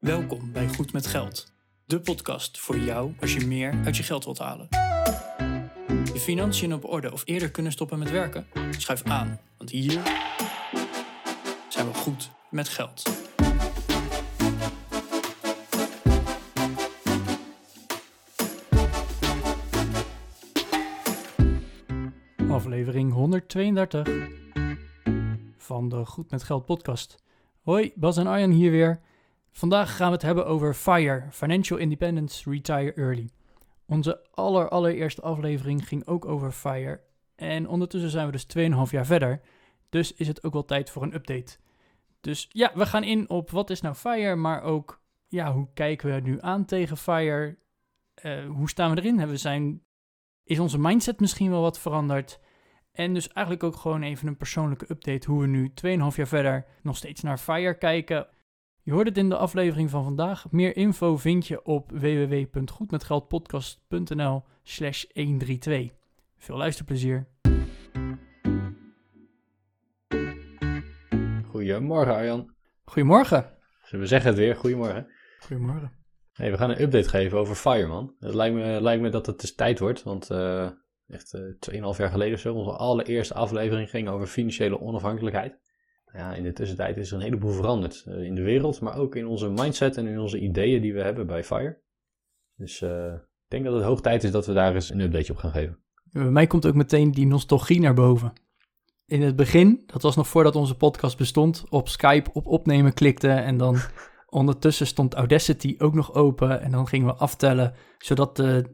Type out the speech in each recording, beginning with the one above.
Welkom bij Goed met Geld, de podcast voor jou als je meer uit je geld wilt halen. Je financiën op orde of eerder kunnen stoppen met werken? Schuif aan, want hier zijn we goed met geld. Aflevering 132 van de Goed met Geld podcast. Hoi, Bas en Arjan hier weer. Vandaag gaan we het hebben over FIRE, Financial Independence Retire Early. Onze aller, allereerste aflevering ging ook over FIRE. En ondertussen zijn we dus 2,5 jaar verder. Dus is het ook wel tijd voor een update. Dus ja, we gaan in op wat is nou FIRE, maar ook ja, hoe kijken we nu aan tegen FIRE? Uh, hoe staan we erin? We zijn, is onze mindset misschien wel wat veranderd? En dus eigenlijk ook gewoon even een persoonlijke update hoe we nu 2,5 jaar verder nog steeds naar FIRE kijken. Je hoort het in de aflevering van vandaag. Meer info vind je op www.goedmetgeldpodcast.nl slash 132. Veel luisterplezier. Goedemorgen Arjan. Goedemorgen. Zullen we zeggen het weer? Goedemorgen. Goedemorgen. Hey, we gaan een update geven over Fireman. Het lijkt me, lijkt me dat het dus tijd wordt, want uh, echt uh, 2,5 jaar geleden zo, onze allereerste aflevering ging over financiële onafhankelijkheid. Ja, in de tussentijd is er een heleboel veranderd uh, in de wereld, maar ook in onze mindset en in onze ideeën die we hebben bij Fire. Dus uh, ik denk dat het hoog tijd is dat we daar eens een update op gaan geven. Bij mij komt ook meteen die nostalgie naar boven. In het begin, dat was nog voordat onze podcast bestond, op Skype op opnemen klikte en dan ondertussen stond Audacity ook nog open en dan gingen we aftellen, zodat de,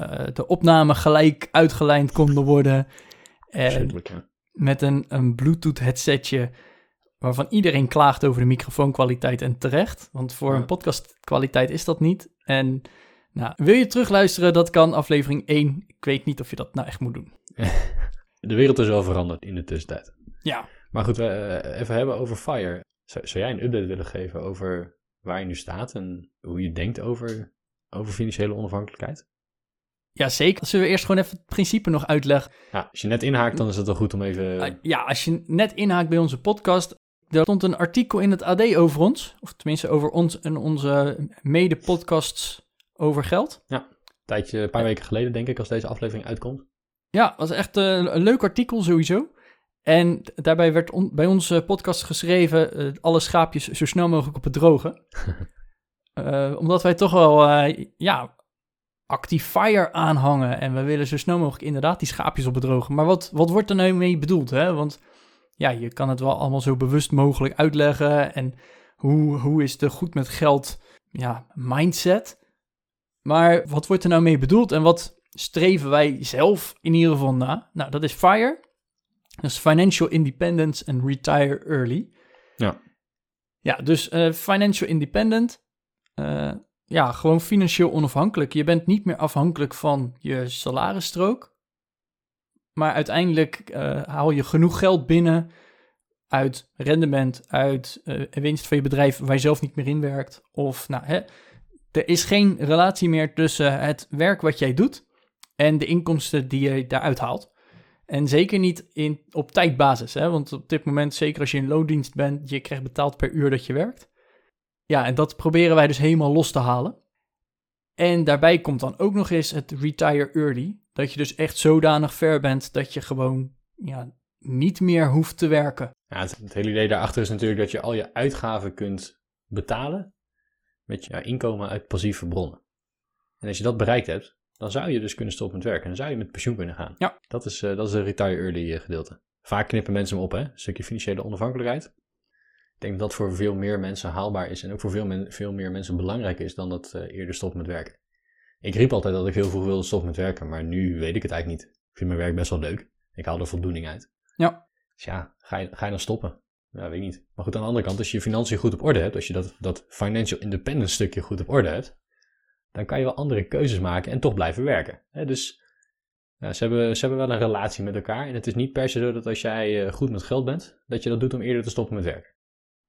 uh, de opname gelijk uitgelijnd konden worden. En met een, een Bluetooth headsetje waarvan iedereen klaagt over de microfoonkwaliteit en terecht. Want voor Ja. een podcastkwaliteit is dat niet. En nou, wil je terugluisteren, dat kan aflevering 1. Ik weet niet of je dat nou echt moet doen. De wereld is wel veranderd in de tussentijd. Ja, Maar goed, we uh, even hebben over Fire. Zou, zou jij een update willen geven over waar je nu staat en hoe je denkt over, over financiële onafhankelijkheid? ja zeker. Zullen we eerst gewoon even het principe nog uitleggen? Ja, als je net inhaakt, dan is het wel goed om even... Uh, ja, als je net inhaakt bij onze podcast, er stond een artikel in het AD over ons, of tenminste over ons en onze mede-podcasts over geld. Ja, een tijdje, een paar weken geleden denk ik, als deze aflevering uitkomt. Ja, was echt uh, een leuk artikel sowieso. En daarbij werd on bij onze podcast geschreven, uh, alle schaapjes zo snel mogelijk op het droge. uh, omdat wij toch wel, uh, ja, actief fire aanhangen. En we willen zo snel mogelijk inderdaad die schaapjes op het droge. Maar wat, wat wordt er nou mee bedoeld, hè? Want ja, je kan het wel allemaal zo bewust mogelijk uitleggen. En hoe, hoe is de goed met geld, ja, mindset. Maar wat wordt er nou mee bedoeld en wat streven wij zelf in ieder geval na? Nou, dat is FIRE. Dat is Financial Independence and Retire Early. Ja. Ja, dus uh, financial independent. Uh, ja, gewoon financieel onafhankelijk. Je bent niet meer afhankelijk van je salarisstrook. Maar uiteindelijk uh, haal je genoeg geld binnen uit rendement, uit uh, winst van je bedrijf waar je zelf niet meer in werkt. Of nou, hè, er is geen relatie meer tussen het werk wat jij doet en de inkomsten die je daaruit haalt. En zeker niet in, op tijdbasis, hè? want op dit moment, zeker als je in loondienst bent, je krijgt betaald per uur dat je werkt. Ja, en dat proberen wij dus helemaal los te halen. En daarbij komt dan ook nog eens het retire early. Dat je dus echt zodanig ver bent dat je gewoon ja, niet meer hoeft te werken. Ja, het, het hele idee daarachter is natuurlijk dat je al je uitgaven kunt betalen met je inkomen uit passieve bronnen. En als je dat bereikt hebt, dan zou je dus kunnen stoppen met werken. En dan zou je met pensioen kunnen gaan. Ja. Dat is, uh, dat is de retire early uh, gedeelte. Vaak knippen mensen hem op, hè? Een stukje financiële onafhankelijkheid. Ik denk dat dat voor veel meer mensen haalbaar is en ook voor veel, men, veel meer mensen belangrijk is dan dat uh, eerder stoppen met werken. Ik riep altijd dat ik heel veel wilde stoppen met werken, maar nu weet ik het eigenlijk niet. Ik vind mijn werk best wel leuk. Ik haal er voldoening uit. Ja. Dus ja, ga je, ga je dan stoppen? Ja, weet ik niet. Maar goed, aan de andere kant, als je je financiën goed op orde hebt, als je dat, dat financial independence stukje goed op orde hebt, dan kan je wel andere keuzes maken en toch blijven werken. He, dus ja, ze, hebben, ze hebben wel een relatie met elkaar. En het is niet per se zo dat als jij uh, goed met geld bent, dat je dat doet om eerder te stoppen met werken.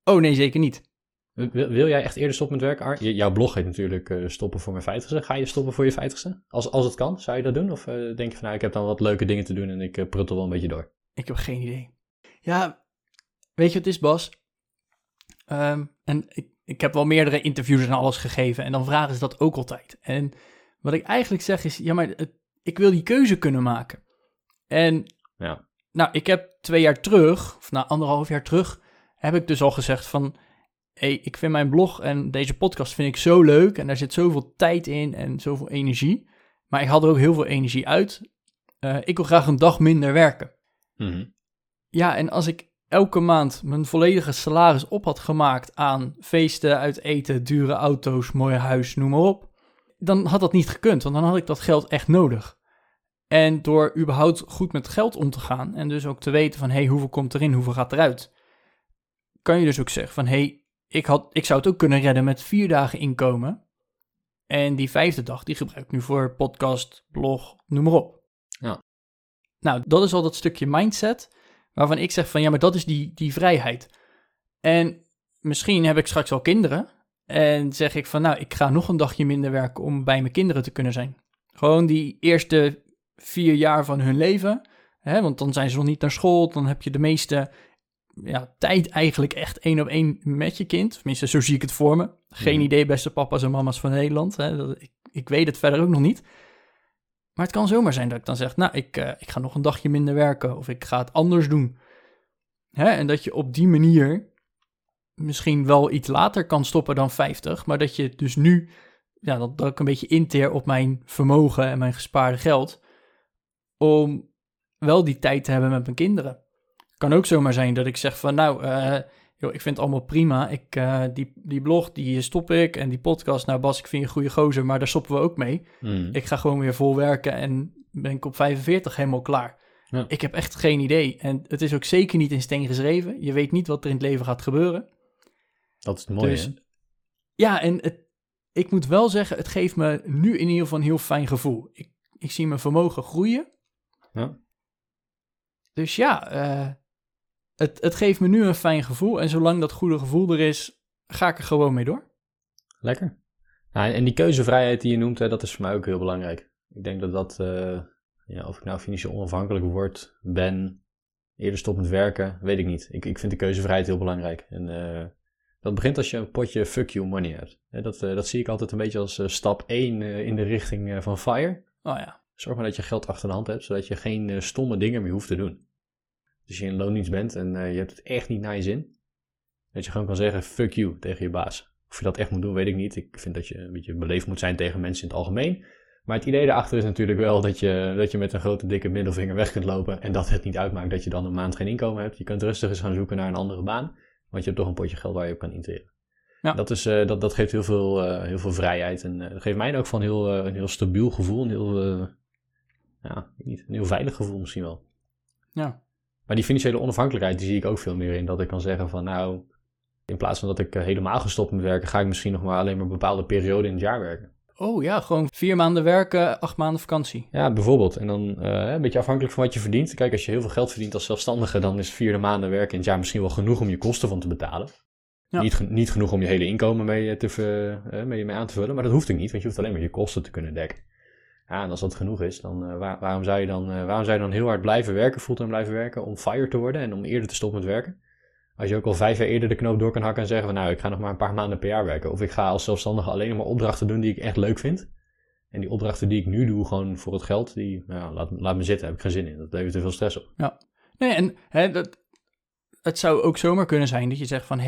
Oh nee, zeker niet. Wil, wil jij echt eerder stoppen met werken, Ar? Jouw blog heet natuurlijk uh, Stoppen voor mijn vijftigste. Ga je stoppen voor je vijftigste? Als, als het kan, zou je dat doen? Of uh, denk je van nou, ik heb dan wat leuke dingen te doen en ik uh, pruttel wel een beetje door? Ik heb geen idee. Ja, weet je wat het is, Bas? Um, en ik, ik heb wel meerdere interviews en alles gegeven. En dan vragen ze dat ook altijd. En wat ik eigenlijk zeg is, ja, maar het, ik wil die keuze kunnen maken. En Ja. nou, ik heb twee jaar terug, of na anderhalf jaar terug, heb ik dus al gezegd van, hey, ik vind mijn blog en deze podcast vind ik zo leuk en daar zit zoveel tijd in en zoveel energie. Maar ik haal er ook heel veel energie uit. Eh, ik wil graag een dag minder werken. Mhm. Ja, en als ik elke maand mijn volledige salaris op had gemaakt aan feesten, uit eten, dure auto's, mooi huis, noem maar op, dan had dat niet gekund, want dan had ik dat geld echt nodig. En door überhaupt goed met geld om te gaan en dus ook te weten van, hé, hey, hoeveel komt erin, hoeveel gaat eruit, kan je dus ook zeggen van, hé, hey, ik, had, ik zou het ook kunnen redden met vier dagen inkomen. En die vijfde dag, die gebruik ik nu voor podcast, blog, noem maar op. Ja. Nou, dat is al dat stukje mindset waarvan ik zeg van ja, maar dat is die, die vrijheid. En misschien heb ik straks wel kinderen en zeg ik van nou, ik ga nog een dagje minder werken om bij mijn kinderen te kunnen zijn. Gewoon die eerste vier jaar van hun leven, hè, want dan zijn ze nog niet naar school, dan heb je de meeste ja, tijd eigenlijk echt één op één met je kind. Tenminste, zo zie ik het voor me. Geen Mhm. idee, beste papa's en mama's van Nederland. Hè. Dat, ik, ik weet het verder ook nog niet. Maar het kan zomaar zijn dat ik dan zeg, nou, ik, eh, ik ga nog een dagje minder werken of ik ga het anders doen. Hè? En dat je op die manier misschien wel iets later kan stoppen dan 50, maar dat je dus nu, ja, dat, dat ik een beetje inteer op mijn vermogen en mijn gespaarde geld, om wel die tijd te hebben met mijn kinderen. Kan ook zomaar zijn dat ik zeg van, nou, eh, joh, ik vind het allemaal prima. Ik, eh, die, die blog, die stop ik. En die podcast, nou Bas, ik vind je een goede gozer, maar daar stoppen we ook mee. Mhm. Ik ga gewoon weer vol werken en ben ik op 45 helemaal klaar. Ja. Ik heb echt geen idee. En het is ook zeker niet in steen geschreven. Je weet niet wat er in het leven gaat gebeuren. Dat is het mooie, Dus-? Ja, en het, ik moet wel zeggen, het geeft me nu in ieder geval een heel fijn gevoel. Ik, ik zie mijn vermogen groeien. Ja. Dus ja, eh, het, het geeft me nu een fijn gevoel. En zolang dat goede gevoel er is, ga ik er gewoon mee door. Lekker. Nou, en die keuzevrijheid die je noemt, hè, dat is voor mij ook heel belangrijk. Ik denk dat dat, eh, ja, of ik nou financieel onafhankelijk word, ben, eerder stop met werken, weet ik niet. Ik, ik vind de keuzevrijheid heel belangrijk. En eh, dat begint als je een potje fuck you money hebt. Dat, eh, dat zie ik altijd een beetje als stap 1 eh, in de richting van FIRE. Oh ja, Zorg maar dat je geld achter de hand hebt, zodat je geen stomme dingen meer hoeft te doen. Als je in loondienst bent en eh, je hebt het echt niet naar je zin, dat je gewoon kan zeggen fuck you tegen je baas. Of je dat echt moet doen, weet ik niet. Ik vind dat je een beetje beleefd moet zijn tegen mensen in het algemeen. Maar het idee daarachter is natuurlijk wel dat je, dat je met een grote dikke middelvinger weg kunt lopen en dat het niet uitmaakt dat je dan een maand geen inkomen hebt. Je kunt rustig eens gaan zoeken naar een andere baan, want je hebt toch een potje geld waar je op kan interen. Ja. Dat, is, eh, dat, dat geeft heel veel, eh, heel veel vrijheid en dat geeft mij ook van heel, een heel stabiel gevoel, een heel, ja, een heel veilig gevoel misschien wel. ja. Maar die financiële onafhankelijkheid, die zie ik ook veel meer in. Dat ik kan zeggen van nou, in plaats van dat ik eh, helemaal gestopt met werken, ga ik misschien nog maar alleen maar een bepaalde periode in het jaar werken. Oh ja, gewoon vier maanden werken, acht maanden vakantie. Ja, bijvoorbeeld. En dan eh, een beetje afhankelijk van wat je verdient. Kijk, als je heel veel geld verdient als zelfstandige, dan is vier maanden werken in het jaar misschien wel genoeg om je kosten van te betalen. Ja. Niet, niet genoeg om je hele inkomen mee, eh, te, mee, mee aan te vullen, maar dat hoeft ook niet, want je hoeft alleen maar je kosten te kunnen dekken. Ja, en als dat genoeg is, dan eh, waar- waarom, zou je dan, eh, waarom zou je dan heel hard blijven werken, fulltime blijven werken, om fire te worden en om eerder te stoppen met werken? Als je ook al vijf jaar eerder de knoop door kan hakken en zeggen van nou, ik ga nog maar een paar maanden per jaar werken. Of ik ga als zelfstandige alleen maar opdrachten doen die ik echt leuk vind. En die opdrachten die ik nu doe, gewoon voor het geld, die nou, ja, laat, laat me zitten, heb ik geen zin in. Dat levert te veel stress op. Nee, en hè, dat, het zou ook zomaar kunnen zijn dat je zegt van... hé,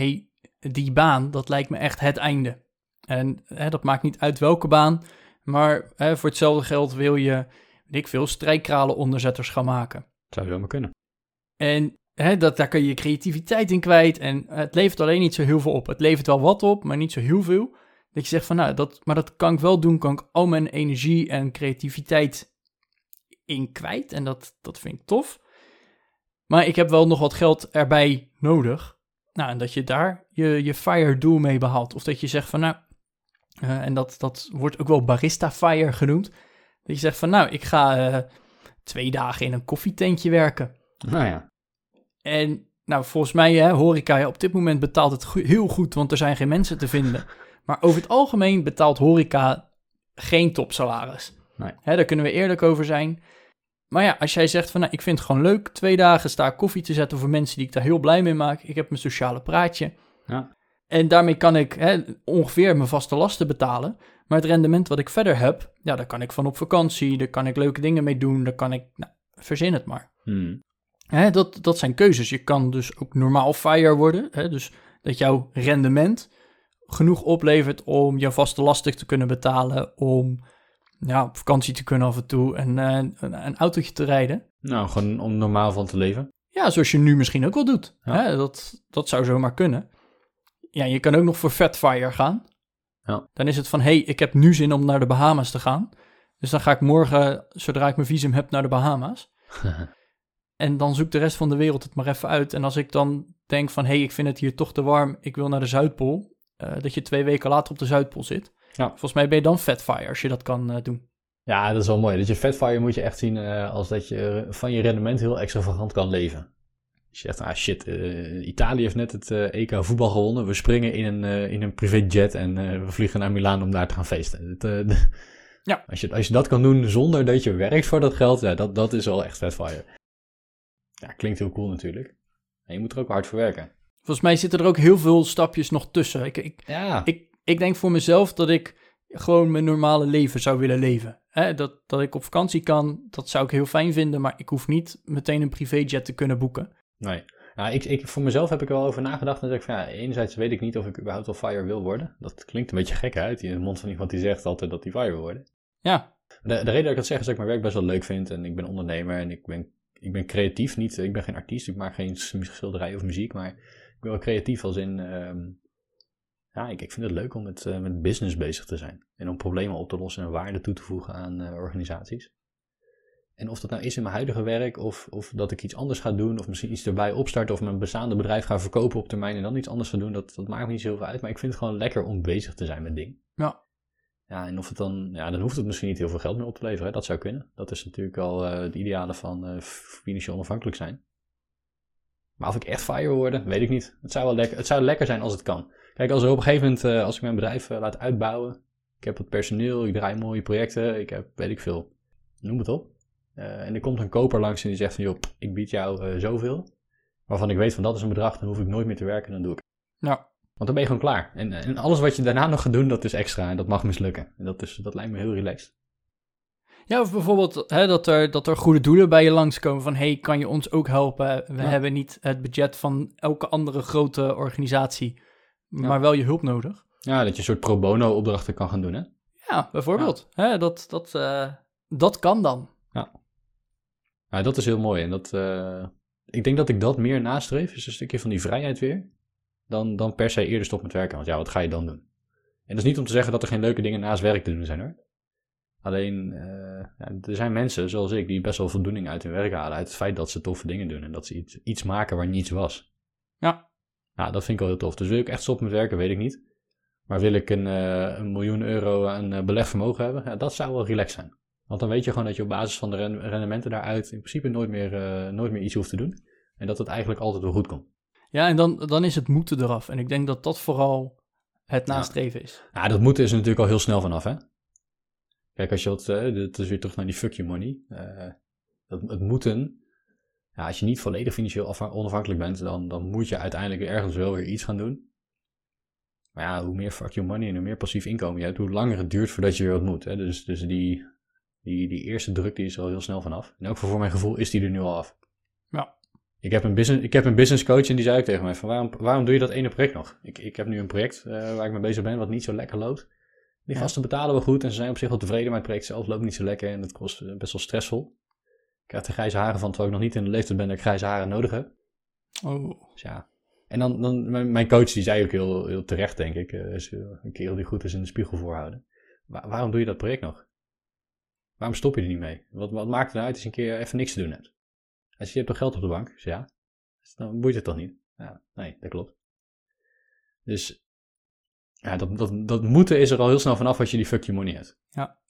hey, die baan, dat lijkt me echt het einde. En hè, dat maakt niet uit welke baan. Maar hè, voor hetzelfde geld wil je, weet ik veel, strijkkralen onderzetters gaan maken. Zou zomaar kunnen. En hè, dat, daar kun je je creativiteit in kwijt. En het levert alleen niet zo heel veel op. Het levert wel wat op, maar niet zo heel veel. Dat je zegt van, nou, dat, maar dat kan ik wel doen. Kan ik al mijn energie en creativiteit in kwijt. En dat, dat vind ik tof. Maar ik heb wel nog wat geld erbij nodig. Nou, en dat je daar je, je fire doel mee behaalt. Of dat je zegt van, nou, eh, en dat, dat wordt ook wel barista fire genoemd. Dat je zegt van, nou, ik ga eh, twee dagen in een koffietentje werken. Nou ja. En nou, volgens mij, hè, horeca ja, op dit moment betaalt het go- heel goed, want er zijn geen mensen te vinden. Maar over het algemeen betaalt horeca geen topsalaris. Nee. Hè, daar kunnen we eerlijk over zijn. Maar ja, als jij zegt van, nou, ik vind het gewoon leuk, twee dagen sta ik koffie te zetten voor mensen die ik daar heel blij mee maak. Ik heb mijn sociale praatje. Ja. En daarmee kan ik hè, ongeveer mijn vaste lasten betalen. Maar het rendement wat ik verder heb, ja, daar kan ik van op vakantie, daar kan ik leuke dingen mee doen, daar kan ik, nou, verzin het maar. Hmm. Hè, dat, dat zijn keuzes. Je kan dus ook normaal fire worden. Hè, dus dat jouw rendement genoeg oplevert om je vaste lasten te kunnen betalen, om ja, op vakantie te kunnen af en toe en eh, een, een autootje te rijden. Nou, gewoon om normaal van te leven. Ja, zoals je nu misschien ook wel doet. Ja. Hè, dat, dat zou zomaar kunnen. Ja, je kan ook nog voor Fatfire gaan. Ja. Dan is het van, hey, ik heb nu zin om naar de Bahama's te gaan. Dus dan ga ik morgen, zodra ik mijn visum heb, naar de Bahama's. En dan zoekt de rest van de wereld het maar even uit. En als ik dan denk van, hey, ik vind het hier toch te warm, ik wil naar de Zuidpool. eh, dat je twee weken later op de Zuidpool zit. Ja. Volgens mij ben je dan Fatfire als je dat kan eh, doen. Ja, dat is wel mooi. Dat je Fatfire moet je echt zien eh, als dat je van je rendement heel extravagant kan leven. Je zegt, ah shit, eh, Italië heeft net het eh, EK voetbal gewonnen. We springen in een, eh, in een privéjet en we vliegen naar Milaan om daar te gaan feesten. Ja. Als, je, als je dat kan doen zonder dat je werkt voor dat geld, ja, dat, dat is wel echt Fatfire. Ja, klinkt heel cool natuurlijk. En je moet er ook hard voor werken. Volgens mij zitten er ook heel veel stapjes nog tussen. Ik, ik, Ja, ik, ik denk voor mezelf dat ik gewoon mijn normale leven zou willen leven. Hè, dat, dat ik op vakantie kan, dat zou ik heel fijn vinden, maar ik hoef niet meteen een privéjet te kunnen boeken. Nee. Nou, ik, ik, voor mezelf heb ik er wel over nagedacht. En zeg ik van ja, enerzijds weet ik niet of ik überhaupt al fire wil worden. Dat klinkt een beetje gek uit. In de mond van iemand die zegt altijd dat hij fire wil worden. Ja, De, de reden dat ik dat zeg is dat ik mijn werk best wel leuk vind. En ik ben ondernemer en ik ben, ik ben creatief. Niet, ik ben geen artiest, ik maak geen schilderij of muziek. Maar ik ben wel creatief als in... ehm, ja, ik, ik vind het leuk om met, eh, met business bezig te zijn. En om problemen op te lossen en waarde toe te voegen aan eh, organisaties. En of dat nou is in mijn huidige werk, of, of dat ik iets anders ga doen, of misschien iets erbij opstarten, of mijn bestaande bedrijf ga verkopen op termijn en dan iets anders ga doen, dat, dat maakt me niet zoveel uit. Maar ik vind het gewoon lekker om bezig te zijn met dingen. Ja. Ja, en of het dan, ja, dan hoeft het misschien niet heel veel geld meer op te leveren. Hè? Dat zou kunnen. Dat is natuurlijk al eh het ideale van eh, financieel onafhankelijk zijn. Maar of ik echt fire worden, weet ik niet. Het zou wel lekker, het zou lekker zijn als het kan. Kijk, als er op een gegeven moment, eh, als ik mijn bedrijf eh, laat uitbouwen, ik heb wat personeel, ik draai mooie projecten, ik heb, weet ik veel, noem het op. Eh, en er komt een koper langs en die zegt van, joh, ik bied jou eh, zoveel. Waarvan ik weet van dat is een bedrag, dan hoef ik nooit meer te werken, dan doe ik nou, Want dan ben je gewoon klaar. En, en alles wat je daarna nog gaat doen, dat is extra en dat mag mislukken. En dat, is, dat lijkt me heel relaxed. ja of bijvoorbeeld hè, dat, er, dat er goede doelen bij je langskomen van, hey, kan je ons ook helpen? We Ja. hebben niet het budget van elke andere grote organisatie, maar Ja. wel je hulp nodig. Ja, dat je een soort pro bono opdrachten kan gaan doen, hè? Ja, bijvoorbeeld. Hè, dat, dat, eh, dat kan dan. Ja, dat is heel mooi. En dat, eh, ik denk dat ik dat meer nastreef, is een stukje van die vrijheid weer, dan, dan per se eerder stop met werken. Want ja, wat ga je dan doen? En dat is niet om te zeggen dat er geen leuke dingen naast werk te doen zijn, hoor. Alleen, eh, ja, er zijn mensen zoals ik die best wel voldoening uit hun werk halen, uit het feit dat ze toffe dingen doen en dat ze iets, iets maken waar niets was. Ja. Nou, dat vind ik wel heel tof. Dus wil ik echt stoppen met werken, weet ik niet. Maar wil ik een, eh, een miljoen euro aan belegvermogen hebben, ja, dat zou wel relaxed zijn. Want dan weet je gewoon dat je op basis van de ren- rendementen daaruit in principe nooit meer, eh, nooit meer iets hoeft te doen. En dat het eigenlijk altijd wel goed komt. Ja, en dan, dan is het moeten eraf. En ik denk dat dat vooral het nastreven is. Ja, dat moeten is er natuurlijk al heel snel vanaf, hè? Kijk, als je dat, eh, dat is weer terug naar die fuck you money. Eh, dat, het moeten, ja, als je niet volledig financieel afha- onafhankelijk bent, dan, dan moet je uiteindelijk ergens wel weer iets gaan doen. Maar ja, hoe meer fuck you money en hoe meer passief inkomen je hebt, hoe langer het duurt voordat je weer wat moet. Hè? Dus, dus die, die, die eerste druk die is er al heel snel vanaf. En ook voor mijn gevoel is die er nu al af. Ja. Ik heb een business, ik heb een business coach en die zei ook tegen mij van waarom, waarom doe je dat ene project nog? Ik, ik heb nu een project eh, waar ik mee bezig ben wat niet zo lekker loopt. Die Ja. gasten betalen wel goed en ze zijn op zich wel tevreden, maar het project zelf loopt niet zo lekker en het kost eh, best wel stressvol. Ik krijg er grijze haren van, terwijl ik nog niet in de leeftijd ben dat ik grijze haren nodig heb. Oh. Dus ja. En dan, dan mijn, coach die zei ook heel, heel terecht, denk ik, eh, is een kerel die goed is in de spiegel voorhouden. Wa- waarom doe je dat project nog? Waarom stop je er niet mee? Wat, wat maakt het nou uit als je een keer even niks te doen hebt? Als je, je hebt toch geld op de bank? Dus ja. Dus dan boeit het toch niet? Ja, nee, dat klopt. Dus ja, dat, dat, dat moeten is er al heel snel vanaf als je die fuck you money hebt.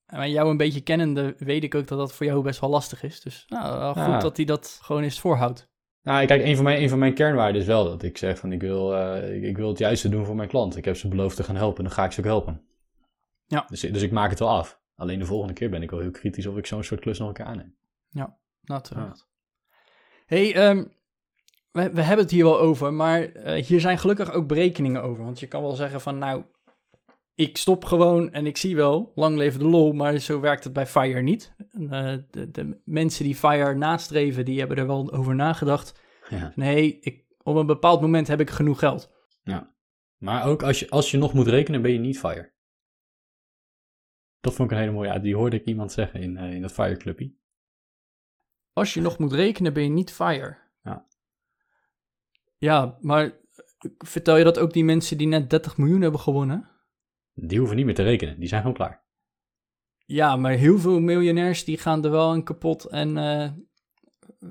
Maar jou een beetje kennende weet ik ook dat dat voor jou best wel lastig is. Dus nou, wel goed Ja. dat hij dat gewoon eens voorhoudt. Nou, kijk, een van mijn, een van mijn kernwaarden is wel dat ik zeg van ik wil, eh, ik, ik wil het juiste doen voor mijn klant. Ik heb ze beloofd te gaan helpen, dan ga ik ze ook helpen. Ja. Dus, dus ik maak het wel af. Alleen de volgende keer ben ik wel heel kritisch of ik zo'n soort klus nog een keer aanneem. Nou, terecht. hey, ehm, we, we hebben het hier wel over, maar eh, hier zijn gelukkig ook berekeningen over. Want je kan wel zeggen van, nou, ik stop gewoon en ik zie wel, lang leven de lol, maar zo werkt het bij FIRE niet. Uh, de, de, mensen die FIRE nastreven, die hebben er wel over nagedacht. Ja. Nee, ik, op een bepaald moment heb ik genoeg geld. ja. Maar ook als je, als je nog moet rekenen, ben je niet FIRE. Dat vond ik een hele mooie. Ja, die hoorde ik iemand zeggen in, eh, in dat FIRE clubje. Als je nog moet rekenen, ben je niet FIRE. Ja. Ja, maar vertel je dat ook die mensen die net 30 miljoen hebben gewonnen? Die hoeven niet meer te rekenen. Die zijn gewoon klaar. Ja, maar heel veel miljonairs die gaan er wel aan kapot en eh,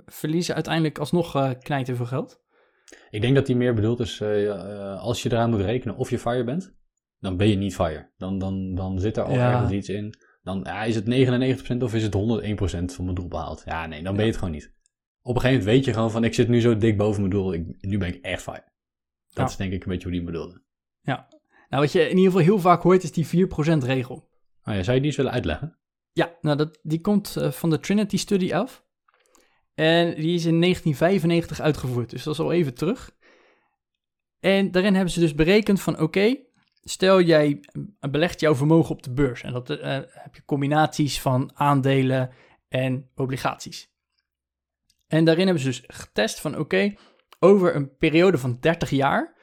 verliezen uiteindelijk alsnog uh, knijten veel geld. Ik denk dat die meer bedoeld is, eh, eh, als je eraan moet rekenen of je FIRE bent, dan ben je niet FIRE. Dan, dan, dan zit er al Ja. ergens iets in. Dan ja, is het 99% of is het 101% van mijn doel behaald. Ja, nee, dan ben je het gewoon niet. Op een gegeven moment weet je gewoon van, ik zit nu zo dik boven mijn doel, ik, nu ben ik echt FIRE. Dat Ja. is denk ik een beetje hoe die bedoelde. Nou, wat je in ieder geval heel vaak hoort, is die 4% regel. Oh ja, zou je die eens willen uitleggen? Ja, nou, dat, die komt eh, van de Trinity Study af. En die is in 1995 uitgevoerd, dus dat is al even terug. En daarin hebben ze dus berekend van, oké, stel jij belegt jouw vermogen op de beurs. En dat eh, heb je combinaties van aandelen en obligaties. En daarin hebben ze dus getest van, oké, over een periode van 30 jaar...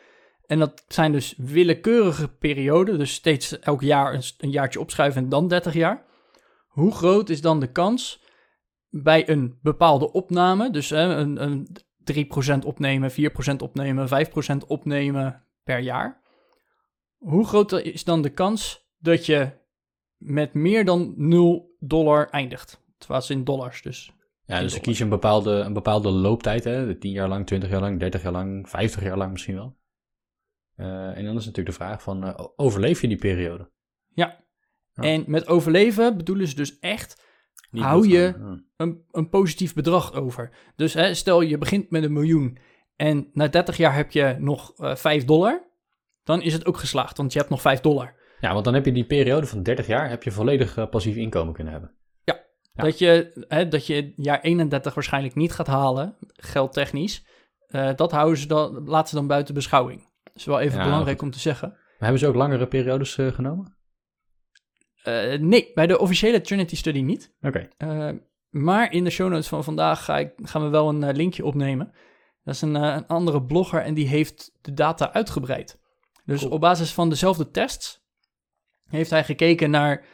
En dat zijn dus willekeurige perioden, dus steeds elk jaar een, een jaartje opschuiven en dan 30 jaar. Hoe groot is dan de kans bij een bepaalde opname, dus een, een 3% opnemen, 4% opnemen, 5% opnemen per jaar? Hoe groot is dan de kans dat je met meer dan 0 dollar eindigt? Het was in dollars dus. Ja, dus je een bepaalde, een bepaalde looptijd, hè? 10 jaar lang, 20 jaar lang, 30 jaar lang, 50 jaar lang misschien wel. Eh, en dan is natuurlijk de vraag van, eh, overleef je die periode? Ja. En met overleven bedoelen ze dus echt Niet Hou je-. Ja. een, een positief bedrag over. Dus hè, stel je begint met een miljoen en na 30 jaar heb je nog eh 5 dollar, dan is het ook geslaagd, want je hebt nog 5 dollar. Ja, want dan heb je die periode van 30 jaar, heb je volledig eh, passief inkomen kunnen hebben. Ja. Dat, je, hè, dat je jaar 31 waarschijnlijk niet gaat halen, geldtechnisch, eh, dat houden ze dan, laten ze dan buiten beschouwing. Dat is wel even Ja, belangrijk goed. om te zeggen. Maar hebben ze ook langere periodes eh, genomen? Nee, bij de officiële Trinity Study niet. Oké. Uh, maar in de show notes van vandaag ga ik, gaan we wel een uh, linkje opnemen. Dat is een, uh, een, andere blogger en die heeft de data uitgebreid. Dus Cool. op basis van dezelfde tests heeft hij gekeken naar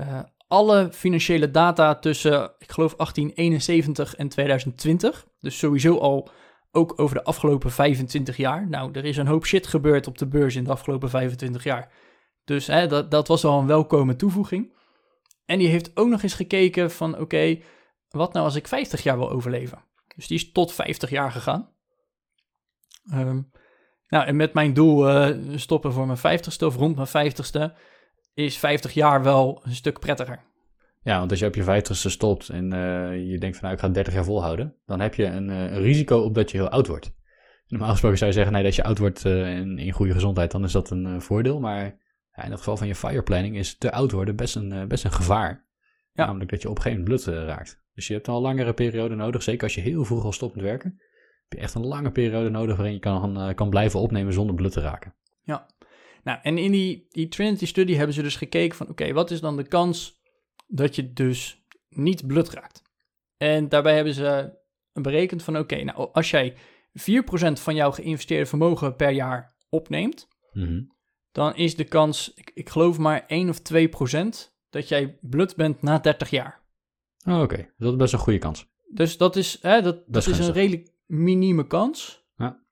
uh, alle financiële data tussen, ik geloof, 1871 en 2020. Dus sowieso al ook over de afgelopen 25 jaar. Nou, er is een hoop shit gebeurd op de beurs in de afgelopen 25 jaar. Dus hè, dat, dat was al een welkome toevoeging. En die heeft ook nog eens gekeken van, oké, okay, wat nou als ik 50 jaar wil overleven? Dus die is tot 50 jaar gegaan. Um, nou, en met mijn doel uh, stoppen voor mijn 50ste of rond mijn 50ste, is 50 jaar wel een stuk prettiger. Ja, want als je op je 50ste stopt en uh, je denkt van nou ik ga 30 jaar volhouden, dan heb je een, uh, een risico op dat je heel oud wordt. Normaal gesproken zou je zeggen, nee, als je oud wordt en in goede gezondheid, dan is dat een voordeel. Maar ja, in het geval van je fire planning is te oud worden best een, best een gevaar. Ja. Namelijk dat je op een gegeven moment bloed raakt. Dus je hebt een langere periode nodig, zeker als je heel vroeg al stopt met werken. Heb je echt een lange periode nodig waarin je kan, kan blijven opnemen zonder bloed te raken. Ja, nou en in die, die Trinity Study hebben ze dus gekeken van oké, okay, wat is dan de kans dat je dus niet bloed raakt? En daarbij hebben ze berekend van oké, okay, nou als jij 4% van jouw geïnvesteerde vermogen per jaar opneemt, mm -hmm. dan is de kans, ik, ik, geloof maar 1 of 2% dat jij blut bent na 30 jaar. Oh, Oké, okay. dat is best een goede kans. Dus dat is, hè, dat, dat is een redelijk minieme kans. Ja.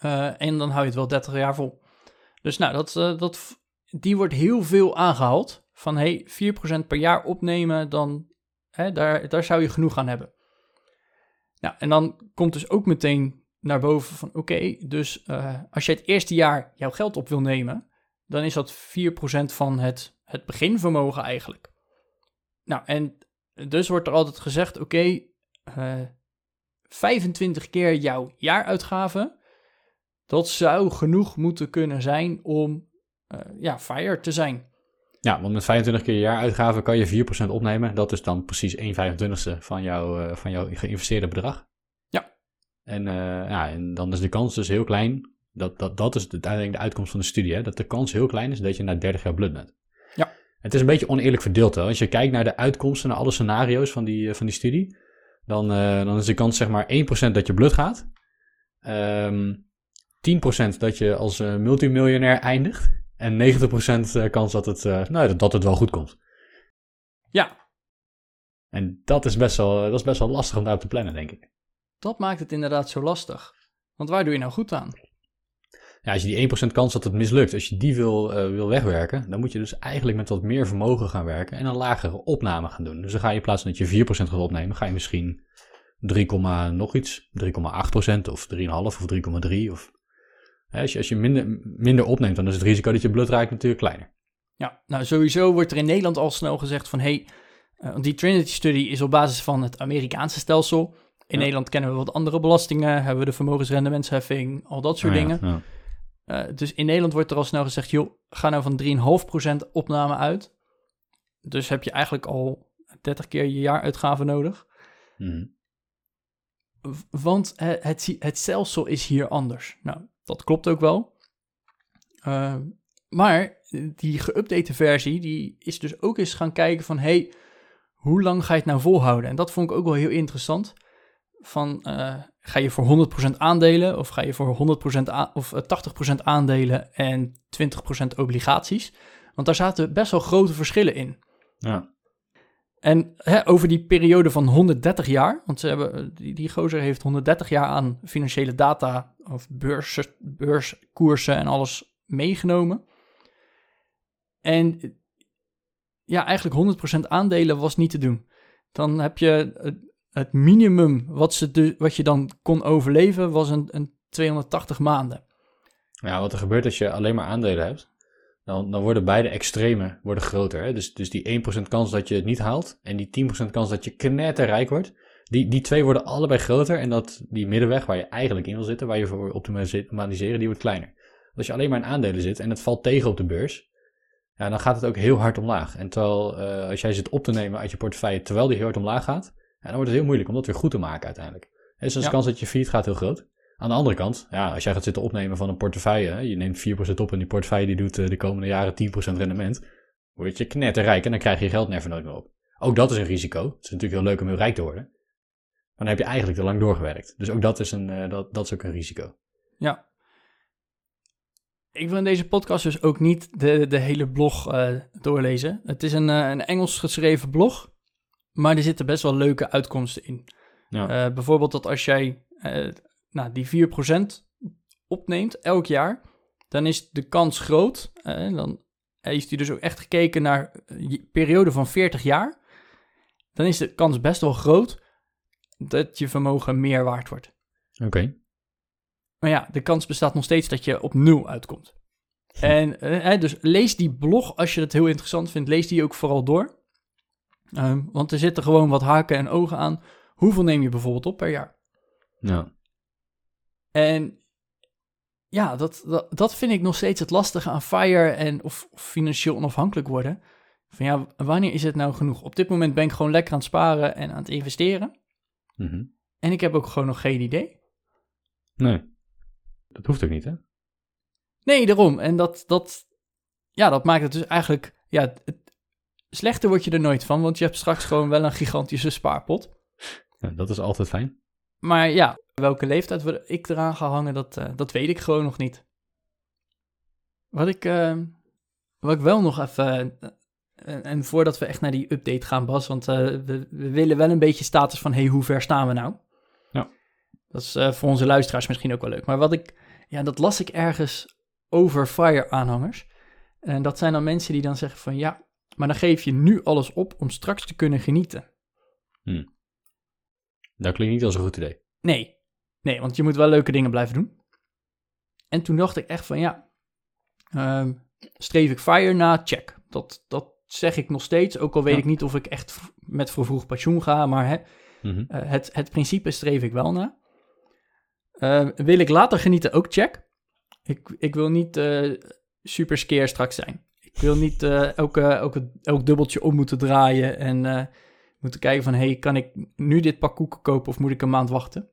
Uh, en dan hou je het wel 30 jaar vol. Dus nou, dat, uh, dat, die wordt heel veel aangehaald. Van hey, 4% per jaar opnemen, dan hè, daar, daar zou je genoeg aan hebben. Nou, en dan komt dus ook meteen naar boven van oké, okay, dus uh, als je het eerste jaar jouw geld op wil nemen, dan is dat 4% van het, het beginvermogen eigenlijk. Nou, en dus wordt er altijd gezegd, oké, okay, 25 keer jouw jaaruitgaven, dat zou genoeg moeten kunnen zijn om uh, ja, fire te zijn. Ja, want met 25 keer je jaaruitgaven kan je 4% opnemen. Dat is dan precies 1 25ste van, jou, uh, van jouw geïnvesteerde bedrag. Ja. En, uh, ja, en dan is de kans dus heel klein. Dat, dat, dat is uiteindelijk de uitkomst van de studie. Hè, dat de kans heel klein is dat je na 30 jaar blut bent. Ja. Het is een beetje oneerlijk verdeeld. Hè. Als je kijkt naar de uitkomsten, naar alle scenario's van die, van die studie. Dan, uh, dan is de kans zeg maar 1% dat je blut gaat. Um, 10% dat je als uh, multimiljonair eindigt. En 90% kans dat het, nou, dat, dat het wel goed komt. Ja. En dat is, best wel, dat is best wel lastig om daarop te plannen, denk ik. Dat maakt het inderdaad zo lastig. Want waar doe je nou goed aan? Ja, als je die 1% kans dat het mislukt, als je die wil, uh, wil wegwerken, dan moet je dus eigenlijk met wat meer vermogen gaan werken en een lagere opname gaan doen. Dus dan ga je in plaats van dat je 4% gaat opnemen, ga je misschien 3, nog iets, 3,8% of 3,5 of 3,3 of... Als je, als je minder, minder opneemt, dan is het risico dat je bloed raakt natuurlijk kleiner. Ja, nou sowieso wordt er in Nederland al snel gezegd van... hey, uh, die Trinity-studie is op basis van het Amerikaanse stelsel. In ja. Nederland kennen we wat andere belastingen, hebben we de vermogensrendementsheffing, al dat soort ja, dingen. Ja. Uh, dus in Nederland wordt er al snel gezegd, joh, ga nou van 3,5% opname uit. Dus heb je eigenlijk al 30 keer je jaaruitgaven nodig. Mm. Want het, het, het, stelsel is hier anders. Nou, dat klopt ook wel. Uh, maar die geüpdate versie, die is dus ook eens gaan kijken van... hey, hoe lang ga je het nou volhouden? En dat vond ik ook wel heel interessant. Van, uh, ga je voor 100% aandelen of ga je voor 100% a- of 80% aandelen en 20% obligaties? Want daar zaten best wel grote verschillen in. Ja. En hè, over die periode van 130 jaar, want ze hebben, die, die gozer heeft 130 jaar aan financiële data of beurs, beurskoersen en alles meegenomen. En ja, eigenlijk 100% aandelen was niet te doen. Dan heb je het minimum wat, ze wat je dan kon overleven, was een, een 280 maanden. Ja, wat er gebeurt als je alleen maar aandelen hebt, dan, dan worden beide extremen worden groter. Hè? Dus, dus die 1% kans dat je het niet haalt en die 10% kans dat je knetterrijk wordt, die, die twee worden allebei groter en dat, die middenweg waar je eigenlijk in wil zitten, waar je voor optimaliseren, die wordt kleiner. Als je alleen maar in aandelen zit en het valt tegen op de beurs, ja, dan gaat het ook heel hard omlaag. En terwijl uh, als jij zit op te nemen uit je portefeuille terwijl die heel hard omlaag gaat, ja, dan wordt het heel moeilijk om dat weer goed te maken uiteindelijk. Dus de ja. kans dat je failliet gaat heel groot. Aan de andere kant, ja, als jij gaat zitten opnemen van een portefeuille, je neemt 4% op en die portefeuille die doet uh, de komende jaren 10% rendement, word je knetterrijk en dan krijg je je geld never nooit meer op. Ook dat is een risico. Het is natuurlijk heel leuk om heel rijk te worden. Maar dan heb je eigenlijk te lang doorgewerkt. Dus ook dat is, een, uh, dat, dat is ook een risico. Ja. Ik wil in deze podcast dus ook niet de, de hele blog uh, doorlezen. Het is een, een Engels geschreven blog, maar er zitten best wel leuke uitkomsten in. Ja. Uh, bijvoorbeeld dat als jij uh, nou, die 4% opneemt elk jaar, dan is de kans groot. Uh, dan heeft hij dus ook echt gekeken naar een periode van 40 jaar. Dan is de kans best wel groot dat je vermogen meer waard wordt. Oké. Okay. Maar ja, de kans bestaat nog steeds dat je op nul uitkomt. En dus lees die blog als je het heel interessant vindt. Lees die ook vooral door. Uh, want er zitten gewoon wat haken en ogen aan. Hoeveel neem je bijvoorbeeld op per jaar? Ja. En ja, dat, dat, dat vind ik nog steeds het lastige aan FIRE en of, of financieel onafhankelijk worden. Van ja, wanneer is het nou genoeg? Op dit moment ben ik gewoon lekker aan het sparen en aan het investeren. Mm -hmm. En ik heb ook gewoon nog geen idee. Nee, dat hoeft ook niet, hè? Nee, daarom. En dat, dat, ja, dat maakt het dus eigenlijk, ja, het, slechter word je er nooit van, want je hebt straks gewoon wel een gigantische spaarpot. Ja, dat is altijd fijn. Maar ja, welke leeftijd ik eraan ga hangen, dat, uh, dat weet ik gewoon nog niet. Wat ik, uh, wat ik wel nog even, uh, en, en, voordat we echt naar die update gaan, Bas, want we, we, willen wel een beetje status van, hey, hoe ver staan we nou? Ja. Dat is voor onze luisteraars misschien ook wel leuk. Maar wat ik, ja, dat las ik ergens over FIRE-aanhangers. En dat zijn dan mensen die dan zeggen van, ja, maar dan geef je nu alles op om straks te kunnen genieten. Hmm. Dat klinkt niet als een goed idee. Nee, nee, want je moet wel leuke dingen blijven doen. En toen dacht ik echt van ja, uh, streef ik FIRE na? Check. Dat, dat zeg ik nog steeds, ook al weet Ja. ik niet of ik echt met vervroegd pensioen ga, maar hè, Mhm. uh, het, het principe streef ik wel na. Uh, wil ik later genieten? Ook check. Ik, ik wil niet uh, super skeer straks zijn. Ik wil niet uh, elke, elke, elk dubbeltje om moeten draaien en uh, moeten kijken van... hey, kan ik nu dit pak koeken kopen of moet ik een maand wachten?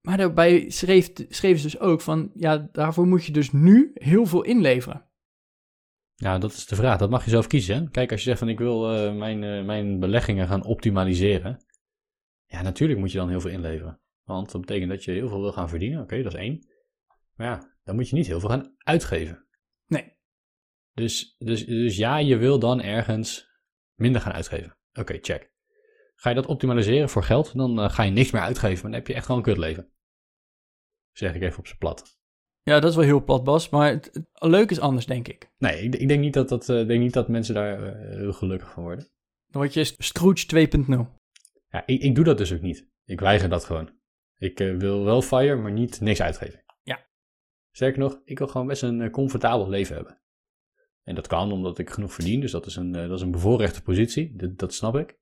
Maar daarbij schreef, schreven ze dus ook van, ja, daarvoor moet je dus nu heel veel inleveren. Ja, dat is de vraag. Dat mag je zelf kiezen. Kijk, als je zegt van ik wil uh, mijn, mijn beleggingen gaan optimaliseren. Ja, natuurlijk moet je dan heel veel inleveren. Want dat betekent dat je heel veel wil gaan verdienen. Oké, dat is één. Maar ja, dan moet je niet heel veel gaan uitgeven. Dus, dus, dus ja, je wil dan ergens minder gaan uitgeven. Oké, okay, check. Ga je dat optimaliseren voor geld, dan uh, ga je niks meer uitgeven. Maar dan heb je echt gewoon een kutleven. Zeg ik even op zijn plat. Ja, dat is wel heel plat, Bas. Maar het, het, leuk is anders, denk ik. Nee, ik, ik denk, niet dat dat, uh, denk niet dat mensen daar uh, heel gelukkig van worden. Dan word je Scrooge 2.0. Ja, ik, ik doe dat dus ook niet. Ik weiger dat gewoon. Ik wil wel fire, maar niet niks uitgeven. Ja. Sterker nog, ik wil gewoon best een comfortabel leven hebben. En dat kan omdat ik genoeg verdien, dus dat is een, dat is een bevoorrechte positie. Dat, dat snap ik.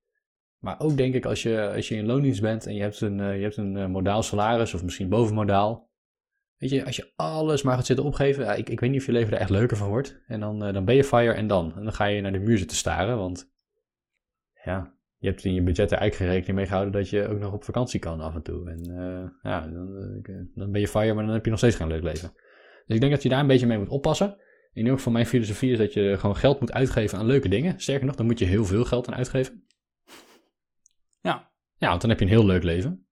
Maar ook denk ik als je, als je in loondienst bent en je hebt een, je hebt een modaal salaris of misschien bovenmodaal Weet je, als je alles maar gaat zitten opgeven, ik, ik weet niet of je leven er echt leuker van wordt. En dan, dan ben je fire en dan. En dan ga je naar de muur zitten staren, want ja, je hebt in je budget er eigenlijk geen rekening mee gehouden dat je ook nog op vakantie kan af en toe. En ja, dan, dan ben je fire, maar dan heb je nog steeds geen leuk leven. Dus ik denk dat je daar een beetje mee moet oppassen. In ieder geval mijn filosofie is dat je gewoon geld moet uitgeven aan leuke dingen. Sterker nog, dan moet je heel veel geld aan uitgeven. Ja. Ja, want dan heb je een heel leuk leven.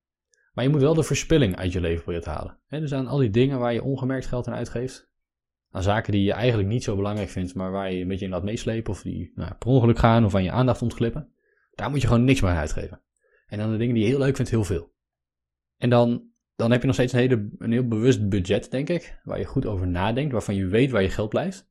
Maar je moet wel de verspilling uit je leven proberen te halen. He, dus aan al die dingen waar je ongemerkt geld aan uitgeeft. Aan zaken die je eigenlijk niet zo belangrijk vindt, maar waar je een beetje in laat meeslepen. Of die nou, per ongeluk gaan of aan je aandacht ontglippen. Daar moet je gewoon niks meer aan uitgeven. En dan de dingen die je heel leuk vindt, heel veel. En dan, dan heb je nog steeds een, hele, een heel bewust budget, denk ik. Waar je goed over nadenkt, waarvan je weet waar je geld blijft.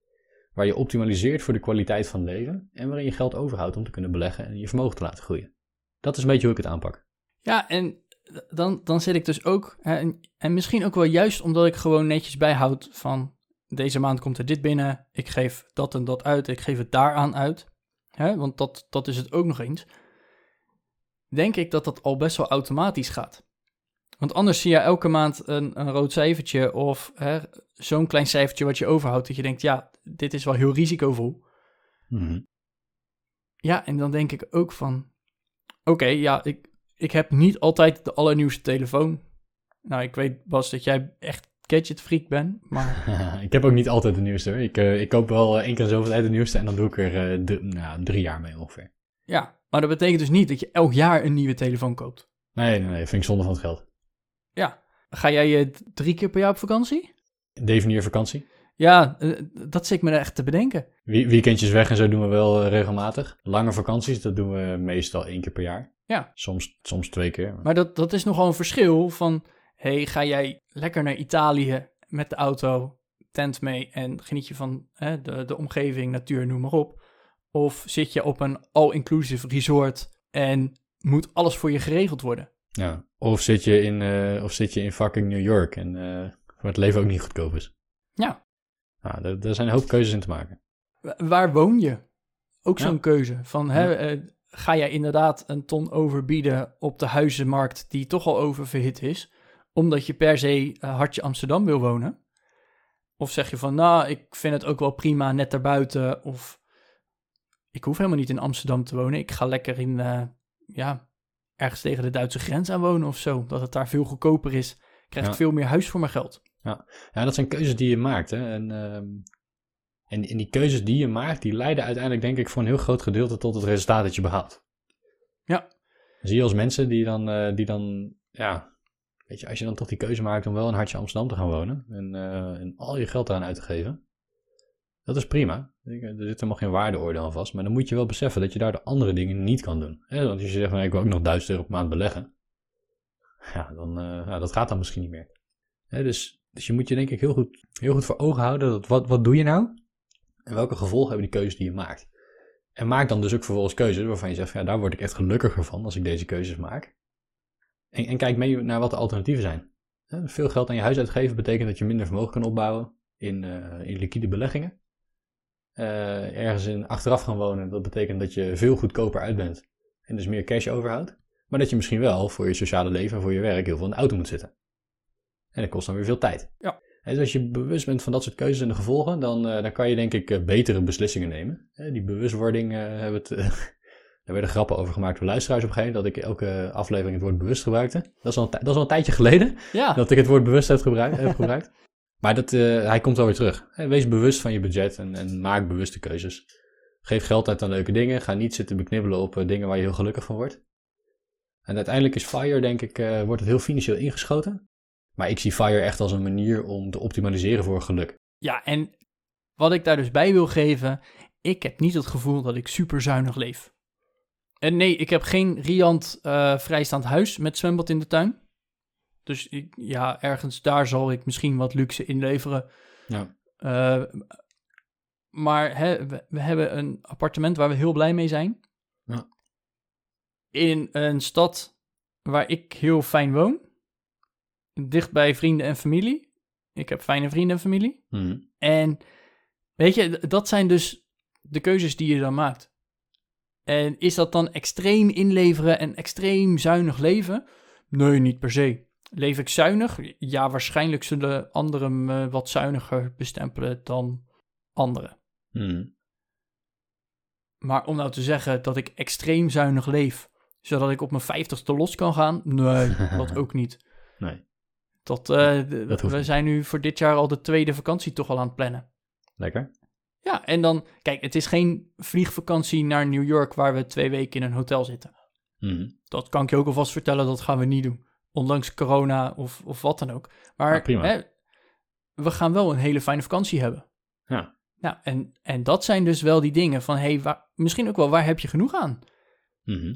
Waar je optimaliseert voor de kwaliteit van leven. En waarin je geld overhoudt om te kunnen beleggen en je vermogen te laten groeien. Dat is een beetje hoe ik het aanpak. Ja, en dan, dan zit ik dus ook, en, en misschien ook wel juist omdat ik gewoon netjes bijhoud van deze maand komt er dit binnen, ik geef dat en dat uit, ik geef het daaraan uit, hè, want dat, dat is het ook nog eens, denk ik dat dat al best wel automatisch gaat. Want anders zie je elke maand een, een rood cijfertje of zo'n klein cijfertje wat je overhoudt, dat je denkt, ja, dit is wel heel risicovol. Mm Ja, en dan denk ik ook van, oké, ja, ik, ik heb niet altijd de allernieuwste telefoon. Nou, ik weet Bas dat jij echt gadget freak bent, maar... ik heb ook niet altijd de nieuwste hoor. Ik, uh, ik koop wel één keer zoveel tijd de nieuwste en dan doe ik er uh, de, nou, drie jaar mee ongeveer. Ja, maar dat betekent dus niet dat je elk jaar een nieuwe telefoon koopt. Nee, nee, nee, vind ik zonde van het geld. Ja. Ga jij uh, drie keer per jaar op vakantie? Definieer vakantie. Ja, dat zit ik me er echt te bedenken. Weekendjes weg en zo doen we wel regelmatig. Lange vakanties, dat doen we meestal één keer per jaar. Ja. Soms, soms twee keer. Maar dat, dat is nogal een verschil van... hey, ga jij lekker naar Italië met de auto, tent mee... en geniet je van hè, de, de omgeving, natuur, noem maar op. Of zit je op een all-inclusive resort... en moet alles voor je geregeld worden. Ja, of zit je in, uh, of zit je in fucking New York... en uh, waar het leven ook niet goedkoop is. Ja. Nou, er, zijn een hoop keuzes in te maken. Waar woon je? Ook zo'n ja. keuze. Van, hè, uh, ga jij inderdaad een ton overbieden op de huizenmarkt die toch al oververhit is, omdat je per se hartje Amsterdam wil wonen? Of zeg je van, nou, ik vind het ook wel prima net daarbuiten, of ik hoef helemaal niet in Amsterdam te wonen, ik ga lekker in, ja, ergens tegen de Duitse grens aan wonen of zo, dat het daar veel goedkoper is, krijg ik ja. veel meer huis voor mijn geld. Ja. ja, dat zijn keuzes die je maakt. Hè? En, uh, en, en, die keuzes die je maakt, die leiden uiteindelijk, denk ik, voor een heel groot gedeelte tot het resultaat dat je behaalt. Ja. Zie je als mensen die dan, uh, die dan, ja, weet je, als je dan toch die keuze maakt om wel in Hartje Amsterdam te gaan wonen en, uh, en al je geld eraan uit te geven, dat is prima. Er zit helemaal geen waardeoordeel aan vast, maar dan moet je wel beseffen dat je daar de andere dingen niet kan doen. Want als je zegt, van, ik wil ook nog 1000 euro per maand beleggen, ja, dan, uh, dat gaat dan misschien niet meer. Dus dus je moet je denk ik heel goed, heel goed voor ogen houden. Dat wat, wat doe je nou? En welke gevolgen hebben die keuzes die je maakt? En maak dan dus ook vervolgens keuzes waarvan je zegt, ja, daar word ik echt gelukkiger van als ik deze keuzes maak. En, en kijk mee naar wat de alternatieven zijn. Veel geld aan je huis uitgeven betekent dat je minder vermogen kan opbouwen in, uh, in liquide beleggingen. Uh, ergens in achteraf gaan wonen, dat betekent dat je veel goedkoper uit bent en dus meer cash overhoudt. Maar dat je misschien wel voor je sociale leven en voor je werk heel veel in de auto moet zitten. En dat kost dan weer veel tijd. Ja. En dus als je bewust bent van dat soort keuzes en de gevolgen, dan, uh, dan kan je denk ik uh, betere beslissingen nemen. Die bewustwording hebben we het Daar werden grappen over gemaakt door luisteraars op een gegeven moment, dat ik elke aflevering het woord bewust gebruikte. Dat is al dat is al een tijdje geleden, Ja, dat ik het woord bewust heb gebruikt. heb gebruikt. Maar dat, eh, hij komt wel weer terug. Wees bewust van je budget en, en maak bewuste keuzes. Geef geld uit aan leuke dingen. Ga niet zitten beknibbelen op eh, dingen waar je heel gelukkig van wordt. En uiteindelijk is FIRE, denk ik, eh, wordt het heel financieel ingeschoten. Maar ik zie FIRE echt als een manier om te optimaliseren voor geluk. ja, en wat ik daar dus bij wil geven, ik heb niet het gevoel dat ik super zuinig leef. En nee, ik heb geen riant vrijstaand huis met zwembad in de tuin. Dus ik, ja, ergens daar zal ik misschien wat luxe inleveren. Ja. Eh, maar hè, we, we hebben een appartement waar we heel blij mee zijn. Ja. In een stad waar ik heel fijn woon. Dicht bij vrienden en familie. Ik heb fijne vrienden en familie. Mhm. En weet je, dat zijn dus de keuzes die je dan maakt. En is dat dan extreem inleveren en extreem zuinig leven? Nee, niet per se. Leef ik zuinig? Ja, waarschijnlijk zullen anderen me wat zuiniger bestempelen dan anderen. Mhm. Maar om nou te zeggen dat ik extreem zuinig leef, zodat ik op mijn vijftigste los kan gaan? Nee, dat ook niet. Nee, Dat, eh, Dat we niet. zijn nu voor dit jaar al de tweede vakantie toch al aan het plannen. lekker. Ja, en dan, kijk, het is geen vliegvakantie naar New York waar we twee weken in een hotel zitten. Mhm. Dat kan ik je ook alvast vertellen, dat gaan we niet doen. Ondanks corona of, of wat dan ook. Maar prima. Hè, we gaan wel een hele fijne vakantie hebben. Ja. Nou, en, en dat zijn dus wel die dingen van, hey, misschien ook wel, waar heb je genoeg aan? Mhm.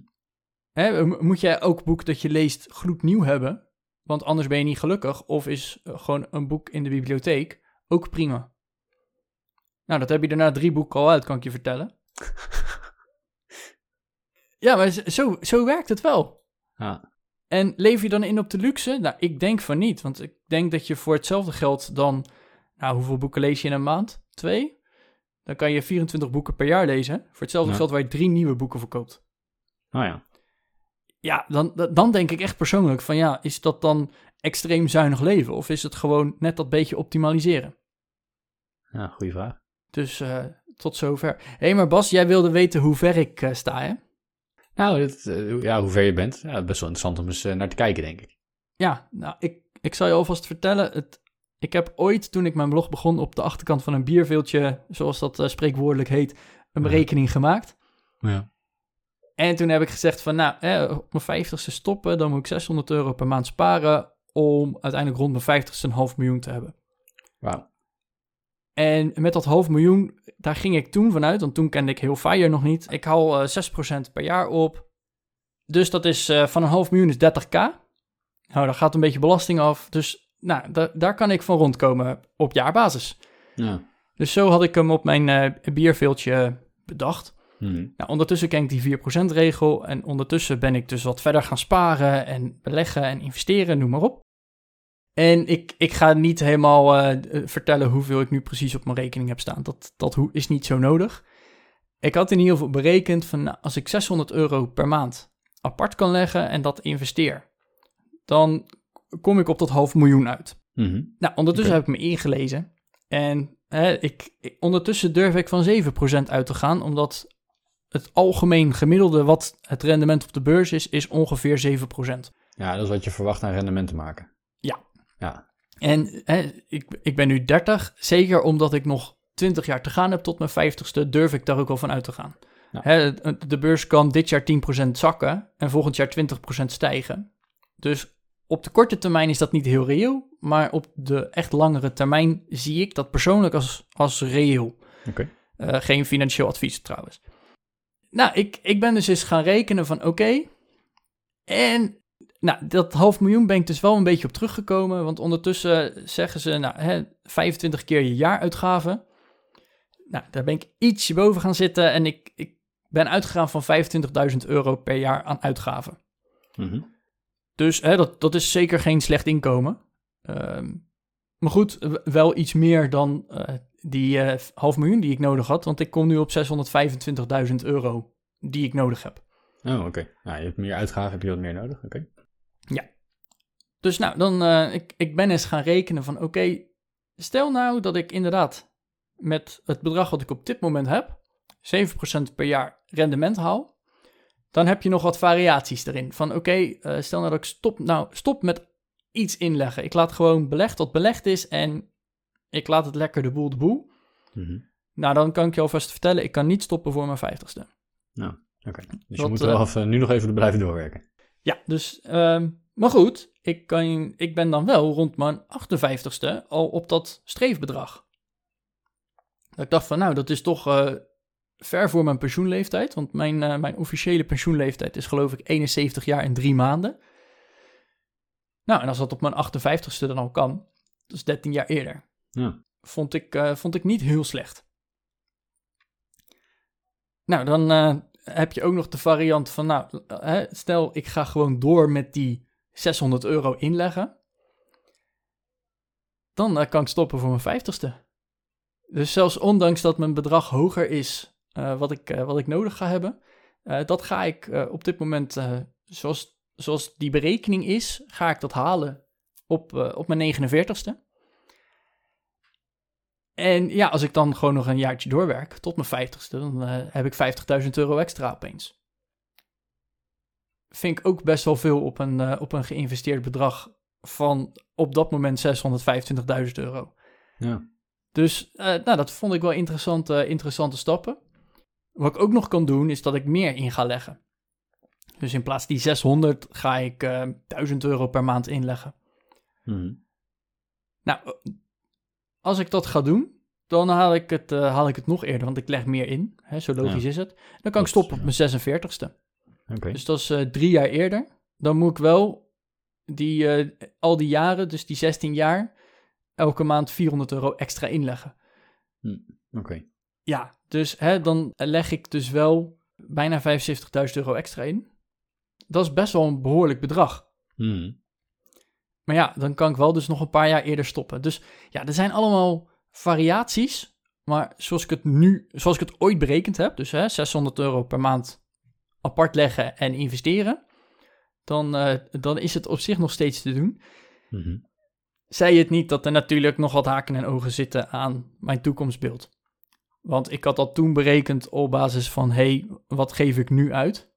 Hè, m- moet jij ook boek dat je leest gloednieuw hebben? Want anders ben je niet gelukkig. Of is eh, gewoon een boek in de bibliotheek ook prima. Nou, dat heb je daarna drie boeken al uit, kan ik je vertellen. ja, maar zo, zo werkt het wel. Ja. En leef je dan in op de luxe? Nou, ik denk van niet. Want ik denk dat je voor hetzelfde geld dan... Nou, hoeveel boeken lees je in een maand? Twee? Dan kan je 24 boeken per jaar lezen. Voor hetzelfde Ja. geld waar je drie nieuwe boeken verkoopt. Oh ja. Ja, dan, dan- dan denk ik echt persoonlijk van ja, is dat dan extreem zuinig leven? Of is het gewoon net dat beetje optimaliseren? Ja, goede vraag. Dus eh, tot zover. Hé, hey, maar Bas, jij wilde weten hoe ver ik eh, sta, hè? Nou, dit, eh, ja, hoe ver je bent, ja, best wel interessant om eens eh, naar te kijken, denk ik. Ja, nou, ik, ik zal je alvast vertellen. Het, ik heb ooit, toen ik mijn blog begon, op de achterkant van een bierveeltje, zoals dat eh, spreekwoordelijk heet, een Ja. berekening gemaakt. Ja. En toen heb ik gezegd van, nou, eh, op mijn vijftigste stoppen, dan moet ik 600 euro per maand sparen om uiteindelijk rond mijn vijftigste een half miljoen te hebben. Wauw. En met dat half miljoen, daar ging ik toen vanuit, want toen kende ik heel Fire nog niet. Ik haal eh 6% per jaar op. Dus dat is eh, van een half miljoen is 30k. Nou, daar gaat een beetje belasting af. Dus nou, da- daar kan ik van rondkomen op jaarbasis. Ja. Dus zo had ik hem op mijn eh bierveeltje bedacht. Mhm. Nou, ondertussen ken ik die 4% regel en ondertussen ben ik dus wat verder gaan sparen en beleggen en investeren, noem maar op. En ik, ik ga niet helemaal eh, vertellen hoeveel ik nu precies op mijn rekening heb staan. Dat, dat is niet zo nodig. Ik had in ieder geval berekend van nou, als ik 600 euro per maand apart kan leggen en dat investeer, dan kom ik op dat half miljoen uit. Mhm. Nou, ondertussen heb ik me ingelezen. En hè, ik, ik- ondertussen durf ik van 7% uit te gaan, omdat het algemeen gemiddelde wat het rendement op de beurs is, is ongeveer 7%. Ja, dat is wat je verwacht aan rendement te maken. Ja. En hè, ik, ik ben nu 30, zeker omdat ik nog 20 jaar te gaan heb tot mijn 50ste, durf ik daar ook wel van uit te gaan. Ja. Hè, de beurs kan dit jaar 10% zakken en volgend jaar 20% stijgen. Dus op de korte termijn is dat niet heel reëel, maar op de echt langere termijn zie ik dat persoonlijk als, als reëel. Eh, geen financieel advies trouwens. Nou, ik, ik ben dus eens gaan rekenen van oké. En nou, dat half miljoen ben ik dus wel een beetje op teruggekomen. Want ondertussen zeggen ze, nou, hè, 25 keer je jaaruitgaven. Nou, daar ben ik ietsje boven gaan zitten. En ik, ik ben uitgegaan van 25.000 euro per jaar aan uitgaven. Mhm. Dus hè, dat, dat is zeker geen slecht inkomen. Ehm, maar goed, wel iets meer dan eh, die eh, half miljoen die ik nodig had. Want ik kom nu op 625.000 euro die ik nodig heb. Oh, oké. Ja, je hebt meer uitgaven, heb je wat meer nodig. Oké. Dus nou, dan eh, ik, ik ben eens gaan rekenen van oké, stel nou dat ik inderdaad met het bedrag wat ik op dit moment heb, 7% per jaar rendement haal. dan heb je nog wat variaties erin. Van oké, eh, stel nou dat ik stop, nou, stop met iets inleggen. Ik laat gewoon belegd wat belegd is en ik laat het lekker de boel de boel. Mhm. Nou, dan kan ik je alvast vertellen, ik kan niet stoppen voor mijn vijftigste. Nou, oké. Dus Wat, je moet wel eh, even, nu nog even blijven doorwerken. Ja, dus, ehm, maar goed, ik, kan, ik ben dan wel rond mijn 58ste al op dat streefbedrag. Dat ik dacht van, nou, dat is toch eh, ver voor mijn pensioenleeftijd. Want mijn, eh, mijn officiële pensioenleeftijd is geloof ik 71 jaar en drie maanden. Nou, en als dat op mijn 58ste dan al kan, dat is 13 jaar eerder. Ja. Vond ik, eh, vond ik niet heel slecht. Nou, dan heb je ook nog de variant van, nou, hè, stel ik ga gewoon door met die 600 euro inleggen. Dan eh, kan ik stoppen voor mijn 50ste. Dus zelfs ondanks dat mijn bedrag hoger is eh, wat, ik, eh, wat ik nodig ga hebben, dat ga ik op dit moment, zoals, zoals die berekening is, ga ik dat halen op, op mijn 49ste. En ja, als ik dan gewoon nog een jaartje doorwerk tot mijn 50ste, dan eh, heb ik 50.000 euro extra opeens. Vind ik ook best wel veel op een, eh, op een geïnvesteerd bedrag van op dat moment 625.000 euro. Ja. Dus eh, nou, dat vond ik wel interessante, interessante stappen. Wat ik ook nog kan doen, is dat ik meer in ga leggen. Dus in plaats die 600 ga ik eh 1000 euro per maand inleggen. Mhm. Nou, als ik dat ga doen, dan haal ik het, eh, haal ik het nog eerder, want ik leg meer in. Hè, zo logisch Ja. is het. Dan kan Dat ik stoppen op mijn 46ste. Oké. Dus dat is eh, drie jaar eerder. Dan moet ik wel die, eh, al die jaren, dus die 16 jaar, elke maand 400 euro extra inleggen. Oké. Ja, dus hè, dan leg ik dus wel bijna 75.000 euro extra in. Dat is best wel een behoorlijk bedrag. Mhm. Maar ja, dan kan ik wel dus nog een paar jaar eerder stoppen. Dus ja, er zijn allemaal variaties. Maar zoals ik het nu, zoals ik het ooit berekend heb, dus hè, 600 euro per maand apart leggen en investeren, dan, eh, dan is het op zich nog steeds te doen. Mhm. Zei het niet dat er natuurlijk nog wat haken en ogen zitten aan mijn toekomstbeeld. Want ik had dat toen berekend op basis van, hey, wat geef ik nu uit?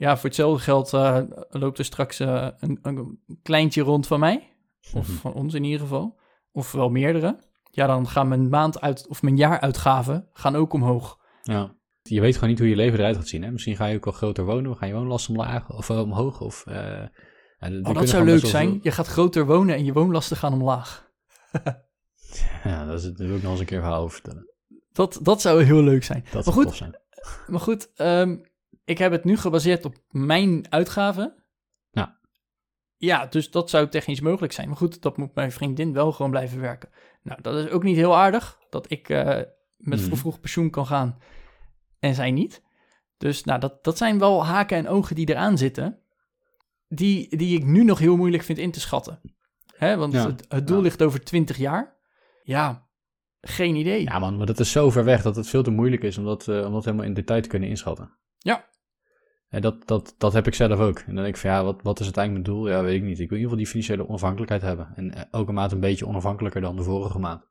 Ja, voor hetzelfde geld eh, loopt er straks eh, een, een kleintje rond van mij. Of Mhm. van ons in ieder geval. Of wel meerdere. Ja, dan gaan mijn maand uit, of mijn jaaruitgaven gaan ook omhoog. Ja. Je weet gewoon niet hoe je leven eruit gaat zien. Hè? Misschien ga je ook al groter wonen. Gaan je woonlasten omlaag of eh, omhoog? Of, ja, er Oh, dat zou leuk wel zijn. Je gaat groter wonen en je woonlasten gaan omlaag. Ja, dat, is, daar wil ik nog eens een keer verhaal over vertellen. Dat, dat zou heel leuk zijn. Dat Maar zou goed, zijn. Maar goed, ehm, ik heb het nu gebaseerd op mijn uitgaven. Ja. Ja, dus dat zou technisch mogelijk zijn. Maar goed, dat moet mijn vriendin wel gewoon blijven werken. Nou, dat is ook niet heel aardig, dat ik eh, met Mhm. vroeg, pensioen kan gaan en zij niet. Dus nou, dat, dat zijn wel haken en ogen die eraan zitten, die, die ik nu nog heel moeilijk vind in te schatten. Hè, want Ja. het, het doel Ja. ligt over 20 jaar. Ja, geen idee. Ja man, maar dat is zo ver weg dat het veel te moeilijk is om dat, eh, om dat helemaal in detail te kunnen inschatten. Ja. En dat, dat, dat heb ik zelf ook. En dan denk ik van ja, wat, wat is uiteindelijk mijn doel? Ja, weet ik niet. Ik wil in ieder geval die financiële onafhankelijkheid hebben. En eh, elke maand een beetje onafhankelijker dan de vorige maand.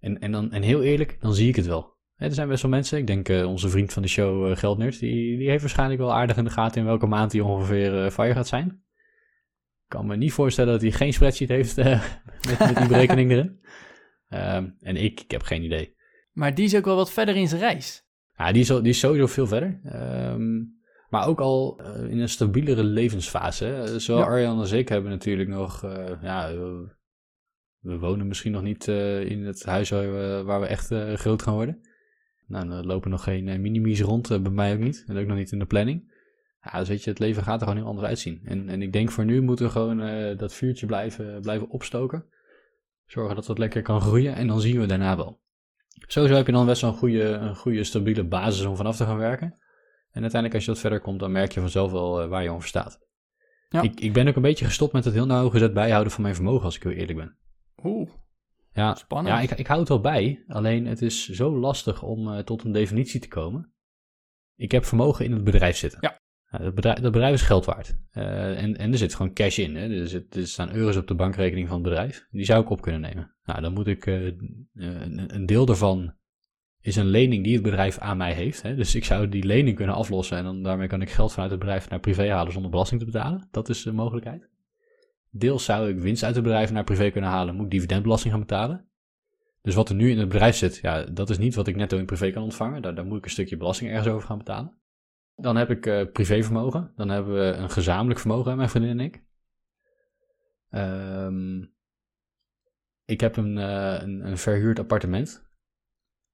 En, en, dan, en heel eerlijk, dan zie ik het wel. Er zijn best wel mensen, ik denk eh, onze vriend van de show, Geldnerd, die, die heeft waarschijnlijk wel aardig in de gaten in welke maand hij ongeveer eh fire gaat zijn. Ik kan me niet voorstellen dat hij geen spreadsheet heeft met, met die berekening erin. Ehm, en ik, ik heb geen idee. Maar die is ook wel wat verder in zijn reis. Ja, die is, al- die is sowieso veel verder. Ehm, maar ook al eh, in een stabielere levensfase. hè. Zowel Ja. Arjan als ik hebben natuurlijk nog... eh, ja, we, we wonen misschien nog niet eh, in het huis waar we, waar we echt eh, groot gaan worden. Nou, er lopen nog geen minimies rond, eh, bij mij ook niet. En ook nog niet in de planning. Ja, dus weet je, het leven gaat er gewoon heel anders uitzien. En, en ik denk voor nu moeten we gewoon eh, dat vuurtje blijven, blijven opstoken. Zorgen dat dat lekker kan groeien en dan zien we daarna wel. Sowieso heb je dan best wel een goede, een goede stabiele basis om vanaf te gaan werken. En uiteindelijk als je wat verder komt, dan merk je vanzelf wel eh, waar je over staat. Ja. Ik, ik ben ook een beetje gestopt met het heel nauwgezet bijhouden van mijn vermogen, als ik heel eerlijk ben. Oeh, Ja, spannend. ja ik, ik hou het wel bij, alleen het is zo lastig om eh, tot een definitie te komen. Ik heb vermogen in het bedrijf zitten. Ja. Nou, dat, bedrijf, dat bedrijf is geld waard. Eh, en, en er zit gewoon cash in. Hè. Er, zit, er staan euro's op de bankrekening van het bedrijf. Die zou ik op kunnen nemen. Nou, dan moet ik een, een deel daarvan is een lening die het bedrijf aan mij heeft. Hè? Dus ik zou die lening kunnen aflossen en dan, daarmee kan ik geld vanuit het bedrijf naar privé halen zonder belasting te betalen. Dat is de mogelijkheid. Deels zou ik winst uit het bedrijf naar privé kunnen halen, moet ik dividendbelasting gaan betalen. Dus wat er nu in het bedrijf zit, ja, dat is niet wat ik netto in privé kan ontvangen. Daar, daar moet ik een stukje belasting ergens over gaan betalen. Dan heb ik uh, privévermogen. Dan hebben we een gezamenlijk vermogen, mijn vriendin en ik. Um, ik heb een, uh, een, een, verhuurd appartement.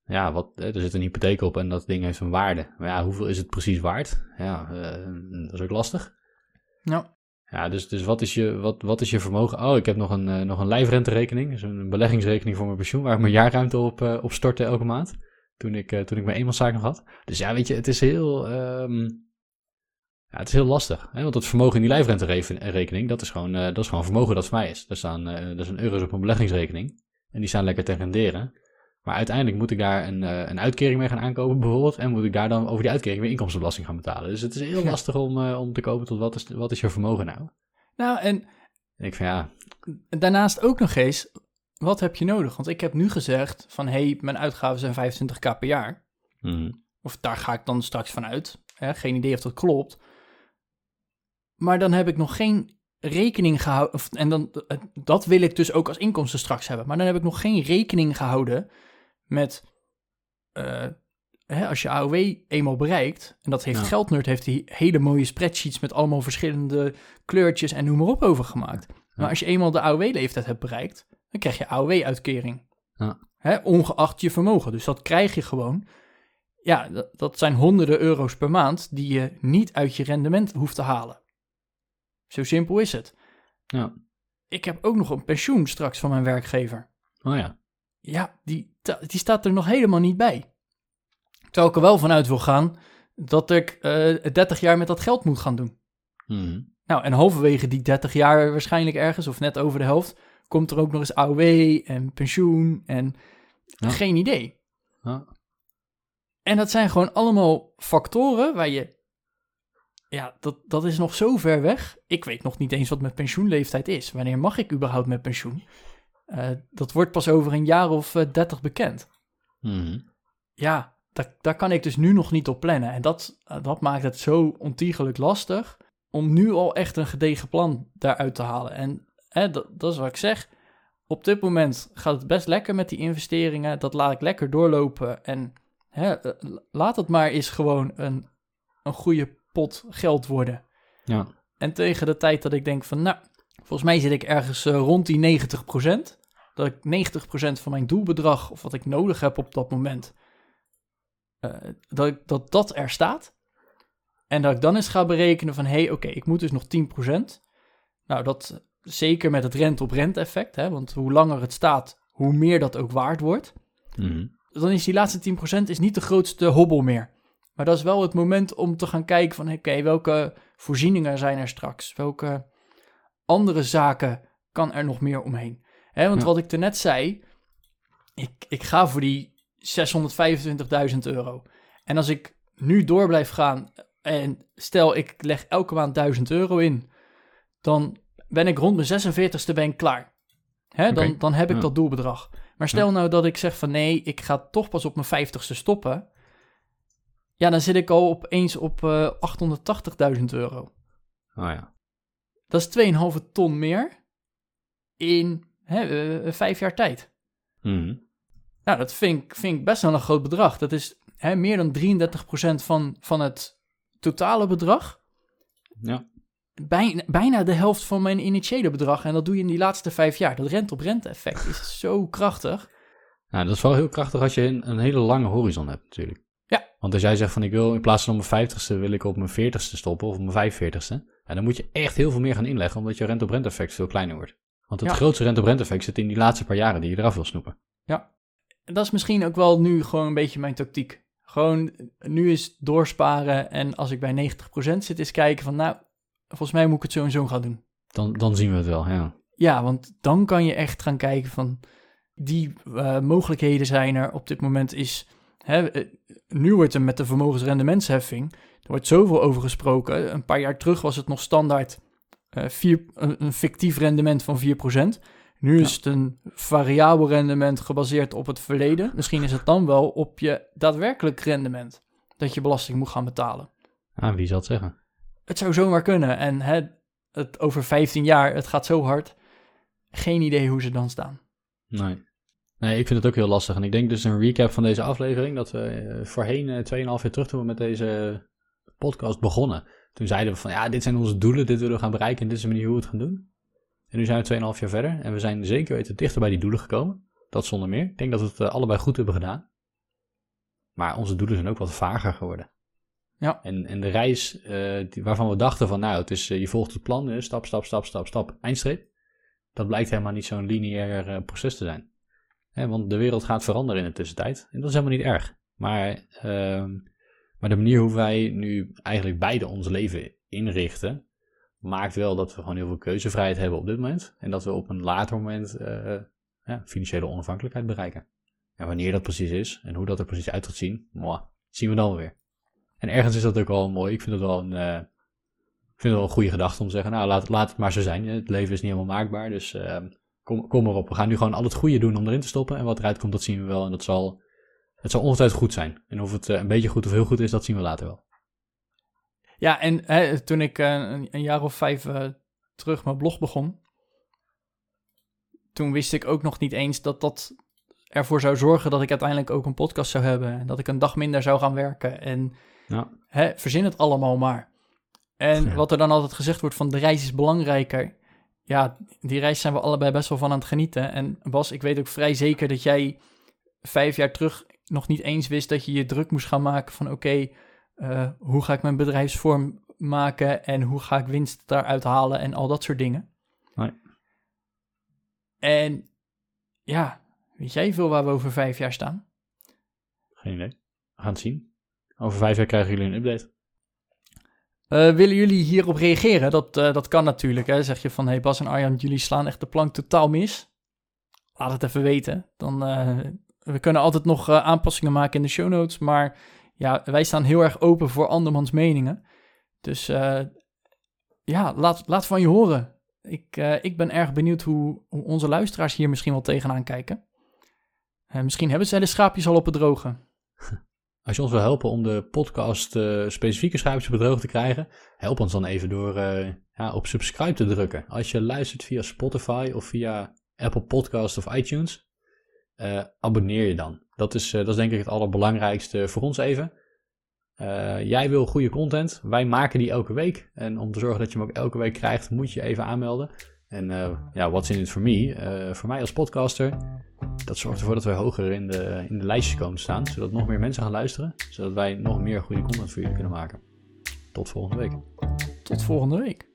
Ja, wat, er zit een hypotheek op en dat ding heeft een waarde. Maar ja, hoeveel is het precies waard? Ja, uh, dat is ook lastig. Ja. Ja, dus, dus wat, is je, wat, wat is je vermogen? Oh, ik heb nog een, uh, nog een lijfrenterekening. Dus een beleggingsrekening voor mijn pensioen, waar ik mijn jaarruimte op, uh, op stortte elke maand. Toen ik, toen ik mijn eenmanszaak nog had. Dus ja, weet je, het is heel, um, ja, het is heel lastig. Hè? Want het vermogen in die lijfrenterekening, dat is gewoon, dat is gewoon vermogen dat voor mij is. Er staan, er zijn euro's op een beleggingsrekening. En die staan lekker te renderen. Maar uiteindelijk moet ik daar een, een uitkering mee gaan aankopen bijvoorbeeld. En moet ik daar dan over die uitkering weer inkomstenbelasting gaan betalen. Dus het is heel lastig om, om te kopen tot wat is, wat is je vermogen nou. Nou, en, en ik vind ja... Daarnaast ook nog eens, wat heb je nodig? Want ik heb nu gezegd van, hé, hey, mijn uitgaven zijn 25k per jaar. Mm. Of daar ga ik dan straks vanuit. Hè? Geen idee of dat klopt. Maar dan heb ik nog geen rekening gehouden. En dan, dat wil ik dus ook als inkomsten straks hebben. Maar dan heb ik nog geen rekening gehouden met. Uh, hè, als je AOW eenmaal bereikt. En dat heeft Ja. Geldnerd heeft die hele mooie spreadsheets met allemaal verschillende kleurtjes en noem maar op over gemaakt. Maar als je eenmaal de AOW-leeftijd hebt bereikt, dan krijg je AOW-uitkering. Ja. Hè, ongeacht je vermogen. Dus dat krijg je gewoon. Ja, dat, dat zijn honderden euro's per maand die je niet uit je rendement hoeft te halen. Zo simpel is het. Ja. Ik heb ook nog een pensioen straks van mijn werkgever. Oh ja. Ja, die, die staat er nog helemaal niet bij. Terwijl ik er wel vanuit wil gaan dat ik eh 30 jaar met dat geld moet gaan doen. Mhm. Nou, en halverwege die 30 jaar waarschijnlijk ergens, of net over de helft, komt er ook nog eens AOW en pensioen en Ja. geen idee. Ja. En dat zijn gewoon allemaal factoren waar je, ja, dat, dat is nog zo ver weg. Ik weet nog niet eens wat mijn pensioenleeftijd is. Wanneer mag ik überhaupt met pensioen? Eh, dat wordt pas over een jaar of eh, 30 bekend. Mhm. Ja, daar, daar kan ik dus nu nog niet op plannen. En dat, eh, dat maakt het zo ontiegelijk lastig om nu al echt een gedegen plan daaruit te halen. En hè, dat, dat is wat ik zeg. Op dit moment gaat het best lekker met die investeringen. Dat laat ik lekker doorlopen. En hè, laat het maar eens gewoon een, een goede pot geld worden. Ja. En tegen de tijd dat ik denk van, nou, volgens mij zit ik ergens eh, rond die 90%. Dat ik 90% van mijn doelbedrag, of wat ik nodig heb op dat moment, eh, dat, ik, dat dat er staat. En dat ik dan eens ga berekenen van, hé, hey, oké, ik moet dus nog 10%. Nou, dat zeker met het rente-op-rente effect, hè, want hoe langer het staat, hoe meer dat ook waard wordt Mhm. dan is die laatste 10% is niet de grootste hobbel meer. Maar dat is wel het moment om te gaan kijken van... oké, welke voorzieningen zijn er straks? Welke andere zaken kan er nog meer omheen? Hè, want Ja. wat ik net zei... Ik, ik ga voor die 625.000 euro. En als ik nu door blijf gaan... en stel ik leg elke maand 1000 euro in... dan ben ik rond mijn 46ste ben ik klaar. Hè, dan, dan heb ik ja. dat doelbedrag. Maar stel nou dat ik zeg van nee, ik ga toch pas op mijn vijftigste stoppen. Ja, dan zit ik al opeens op eh 880.000 euro. Oh ja. Dat is 2,5 ton meer in hè, eh, eh, vijf jaar tijd. Mhm. Nou, dat vind ik, vind ik best wel een groot bedrag. Dat is hè, meer dan 33% van, van het totale bedrag. Ja. Bijna, bijna de helft van mijn initiële bedrag. En dat doe je in die laatste vijf jaar. Dat rent-op-rente effect is zo krachtig. Nou, dat is wel heel krachtig als je een, hele lange horizon hebt natuurlijk. Ja. Want als jij zegt van ik wil in plaats van op mijn 50ste wil ik op mijn 40ste stoppen of op mijn 45ste. En dan moet je echt heel veel meer gaan inleggen, omdat je rent-op-rent effect veel kleiner wordt. Want het grootste rent-op-rent effect zit in die laatste paar jaren die je eraf wil snoepen. Ja, dat is misschien ook wel nu gewoon een beetje mijn tactiek. Gewoon eh, nu is doorsparen en als ik bij 90% zit, is kijken van nou, volgens mij moet ik het zo en zo gaan doen. Dan, dan zien we het wel, ja. Ja, want dan kan je echt gaan kijken van die eh, mogelijkheden zijn er op dit moment is... Hè, eh, nu wordt er met de vermogensrendementsheffing er wordt zoveel over gesproken. Een paar jaar terug was het nog standaard eh, vier, een, een fictief rendement van 4%. Nu is het een variabel rendement gebaseerd op het verleden. Misschien is het dan wel op je daadwerkelijk rendement dat je belasting moet gaan betalen. Ah, wie zal het zeggen? Het zou zomaar kunnen. En hè, het, over 15 jaar, het gaat zo hard. Geen idee hoe ze dan staan. Nee. Nee, ik vind het ook heel lastig. En ik denk dus een recap van deze aflevering, dat we eh, voorheen uh, 2,5 jaar terug toen we met deze podcast begonnen. Toen zeiden we van, ja, dit zijn onze doelen, dit willen we gaan bereiken en dit is de manier hoe we het gaan doen. En nu zijn we 2,5 jaar verder en we zijn zeker weten dichter bij die doelen gekomen. Dat zonder meer. Ik denk dat we het uh, allebei goed hebben gedaan. Maar onze doelen zijn ook wat vager geworden. Ja. En, en de reis uh, die, waarvan we dachten van, nou, het is, uh, je volgt het plan, stap, stap, stap, stap, stap, eindstreep. Dat blijkt helemaal niet zo'n lineair proces te zijn. Hè, want de wereld gaat veranderen in de tussentijd. En dat is helemaal niet erg. Maar, uh, maar de manier hoe wij nu eigenlijk beide ons leven inrichten, maakt wel dat we gewoon heel veel keuzevrijheid hebben op dit moment. En dat we op een later moment uh, ja, financiële onafhankelijkheid bereiken. En wanneer dat precies is en hoe dat er precies uit gaat zien, zien we dan weer. En ergens is dat ook wel mooi. Ik vind het wel een, ik vind wel een goede gedachte om te zeggen, nou laat, laat het maar zo zijn. Het leven is niet helemaal maakbaar, dus uh, kom, kom erop. We gaan nu gewoon al het goede doen om erin te stoppen. En wat eruit komt, dat zien we wel. En dat zal, het zal ongetwijfeld goed zijn. En of het uh, een beetje goed of heel goed is, dat zien we later wel. Ja, en hè, toen ik een, een, jaar of vijf terug mijn blog begon, toen wist ik ook nog niet eens dat dat ervoor zou zorgen dat ik uiteindelijk ook een podcast zou hebben. En dat ik een dag minder zou gaan werken. En ja. hè, verzin het allemaal maar. En ja. wat er dan altijd gezegd wordt van de reis is belangrijker. Ja, die reis zijn we allebei best wel van aan het genieten. En Bas, ik weet ook vrij zeker dat jij vijf jaar terug nog niet eens wist dat je je druk moest gaan maken van oké, okay, uh, hoe ga ik mijn bedrijfsvorm maken en hoe ga ik winst daaruit halen en al dat soort dingen. Nee. En ja, weet jij veel waar we over vijf jaar staan? Geen idee. We gaan het zien. Over vijf jaar krijgen jullie een update. Uh, willen jullie hierop reageren? Dat, uh, dat kan natuurlijk. Hè? Zeg je van, hey Bas en Arjan, jullie slaan echt de plank totaal mis. Laat het even weten. Dan, uh, we kunnen altijd nog aanpassingen maken in de show notes. Maar ja, wij staan heel erg open voor andermans meningen. Dus ja, laat, laat van je horen. Ik, ik ben erg benieuwd hoe, hoe, onze luisteraars hier misschien wel tegenaan kijken. misschien hebben zij de schaapjes al op het droge. Als je ons wil helpen om de podcast specifieke schaapjes op het droog te krijgen, help ons dan even door ja, op subscribe te drukken. Als je luistert via Spotify of via Apple Podcast of iTunes, uh, abonneer je dan. Dat is, dat is denk ik het allerbelangrijkste voor ons even. jij wil goede content, wij maken die elke week. En om te zorgen dat je hem ook elke week krijgt, moet je even aanmelden. En ja, what's in it for me? voor mij als podcaster dat zorgt ervoor dat wij hoger in de, in de lijstjes komen staan, zodat nog meer mensen gaan luisteren, zodat wij nog meer goede content voor jullie kunnen maken. Tot volgende week. Tot volgende week.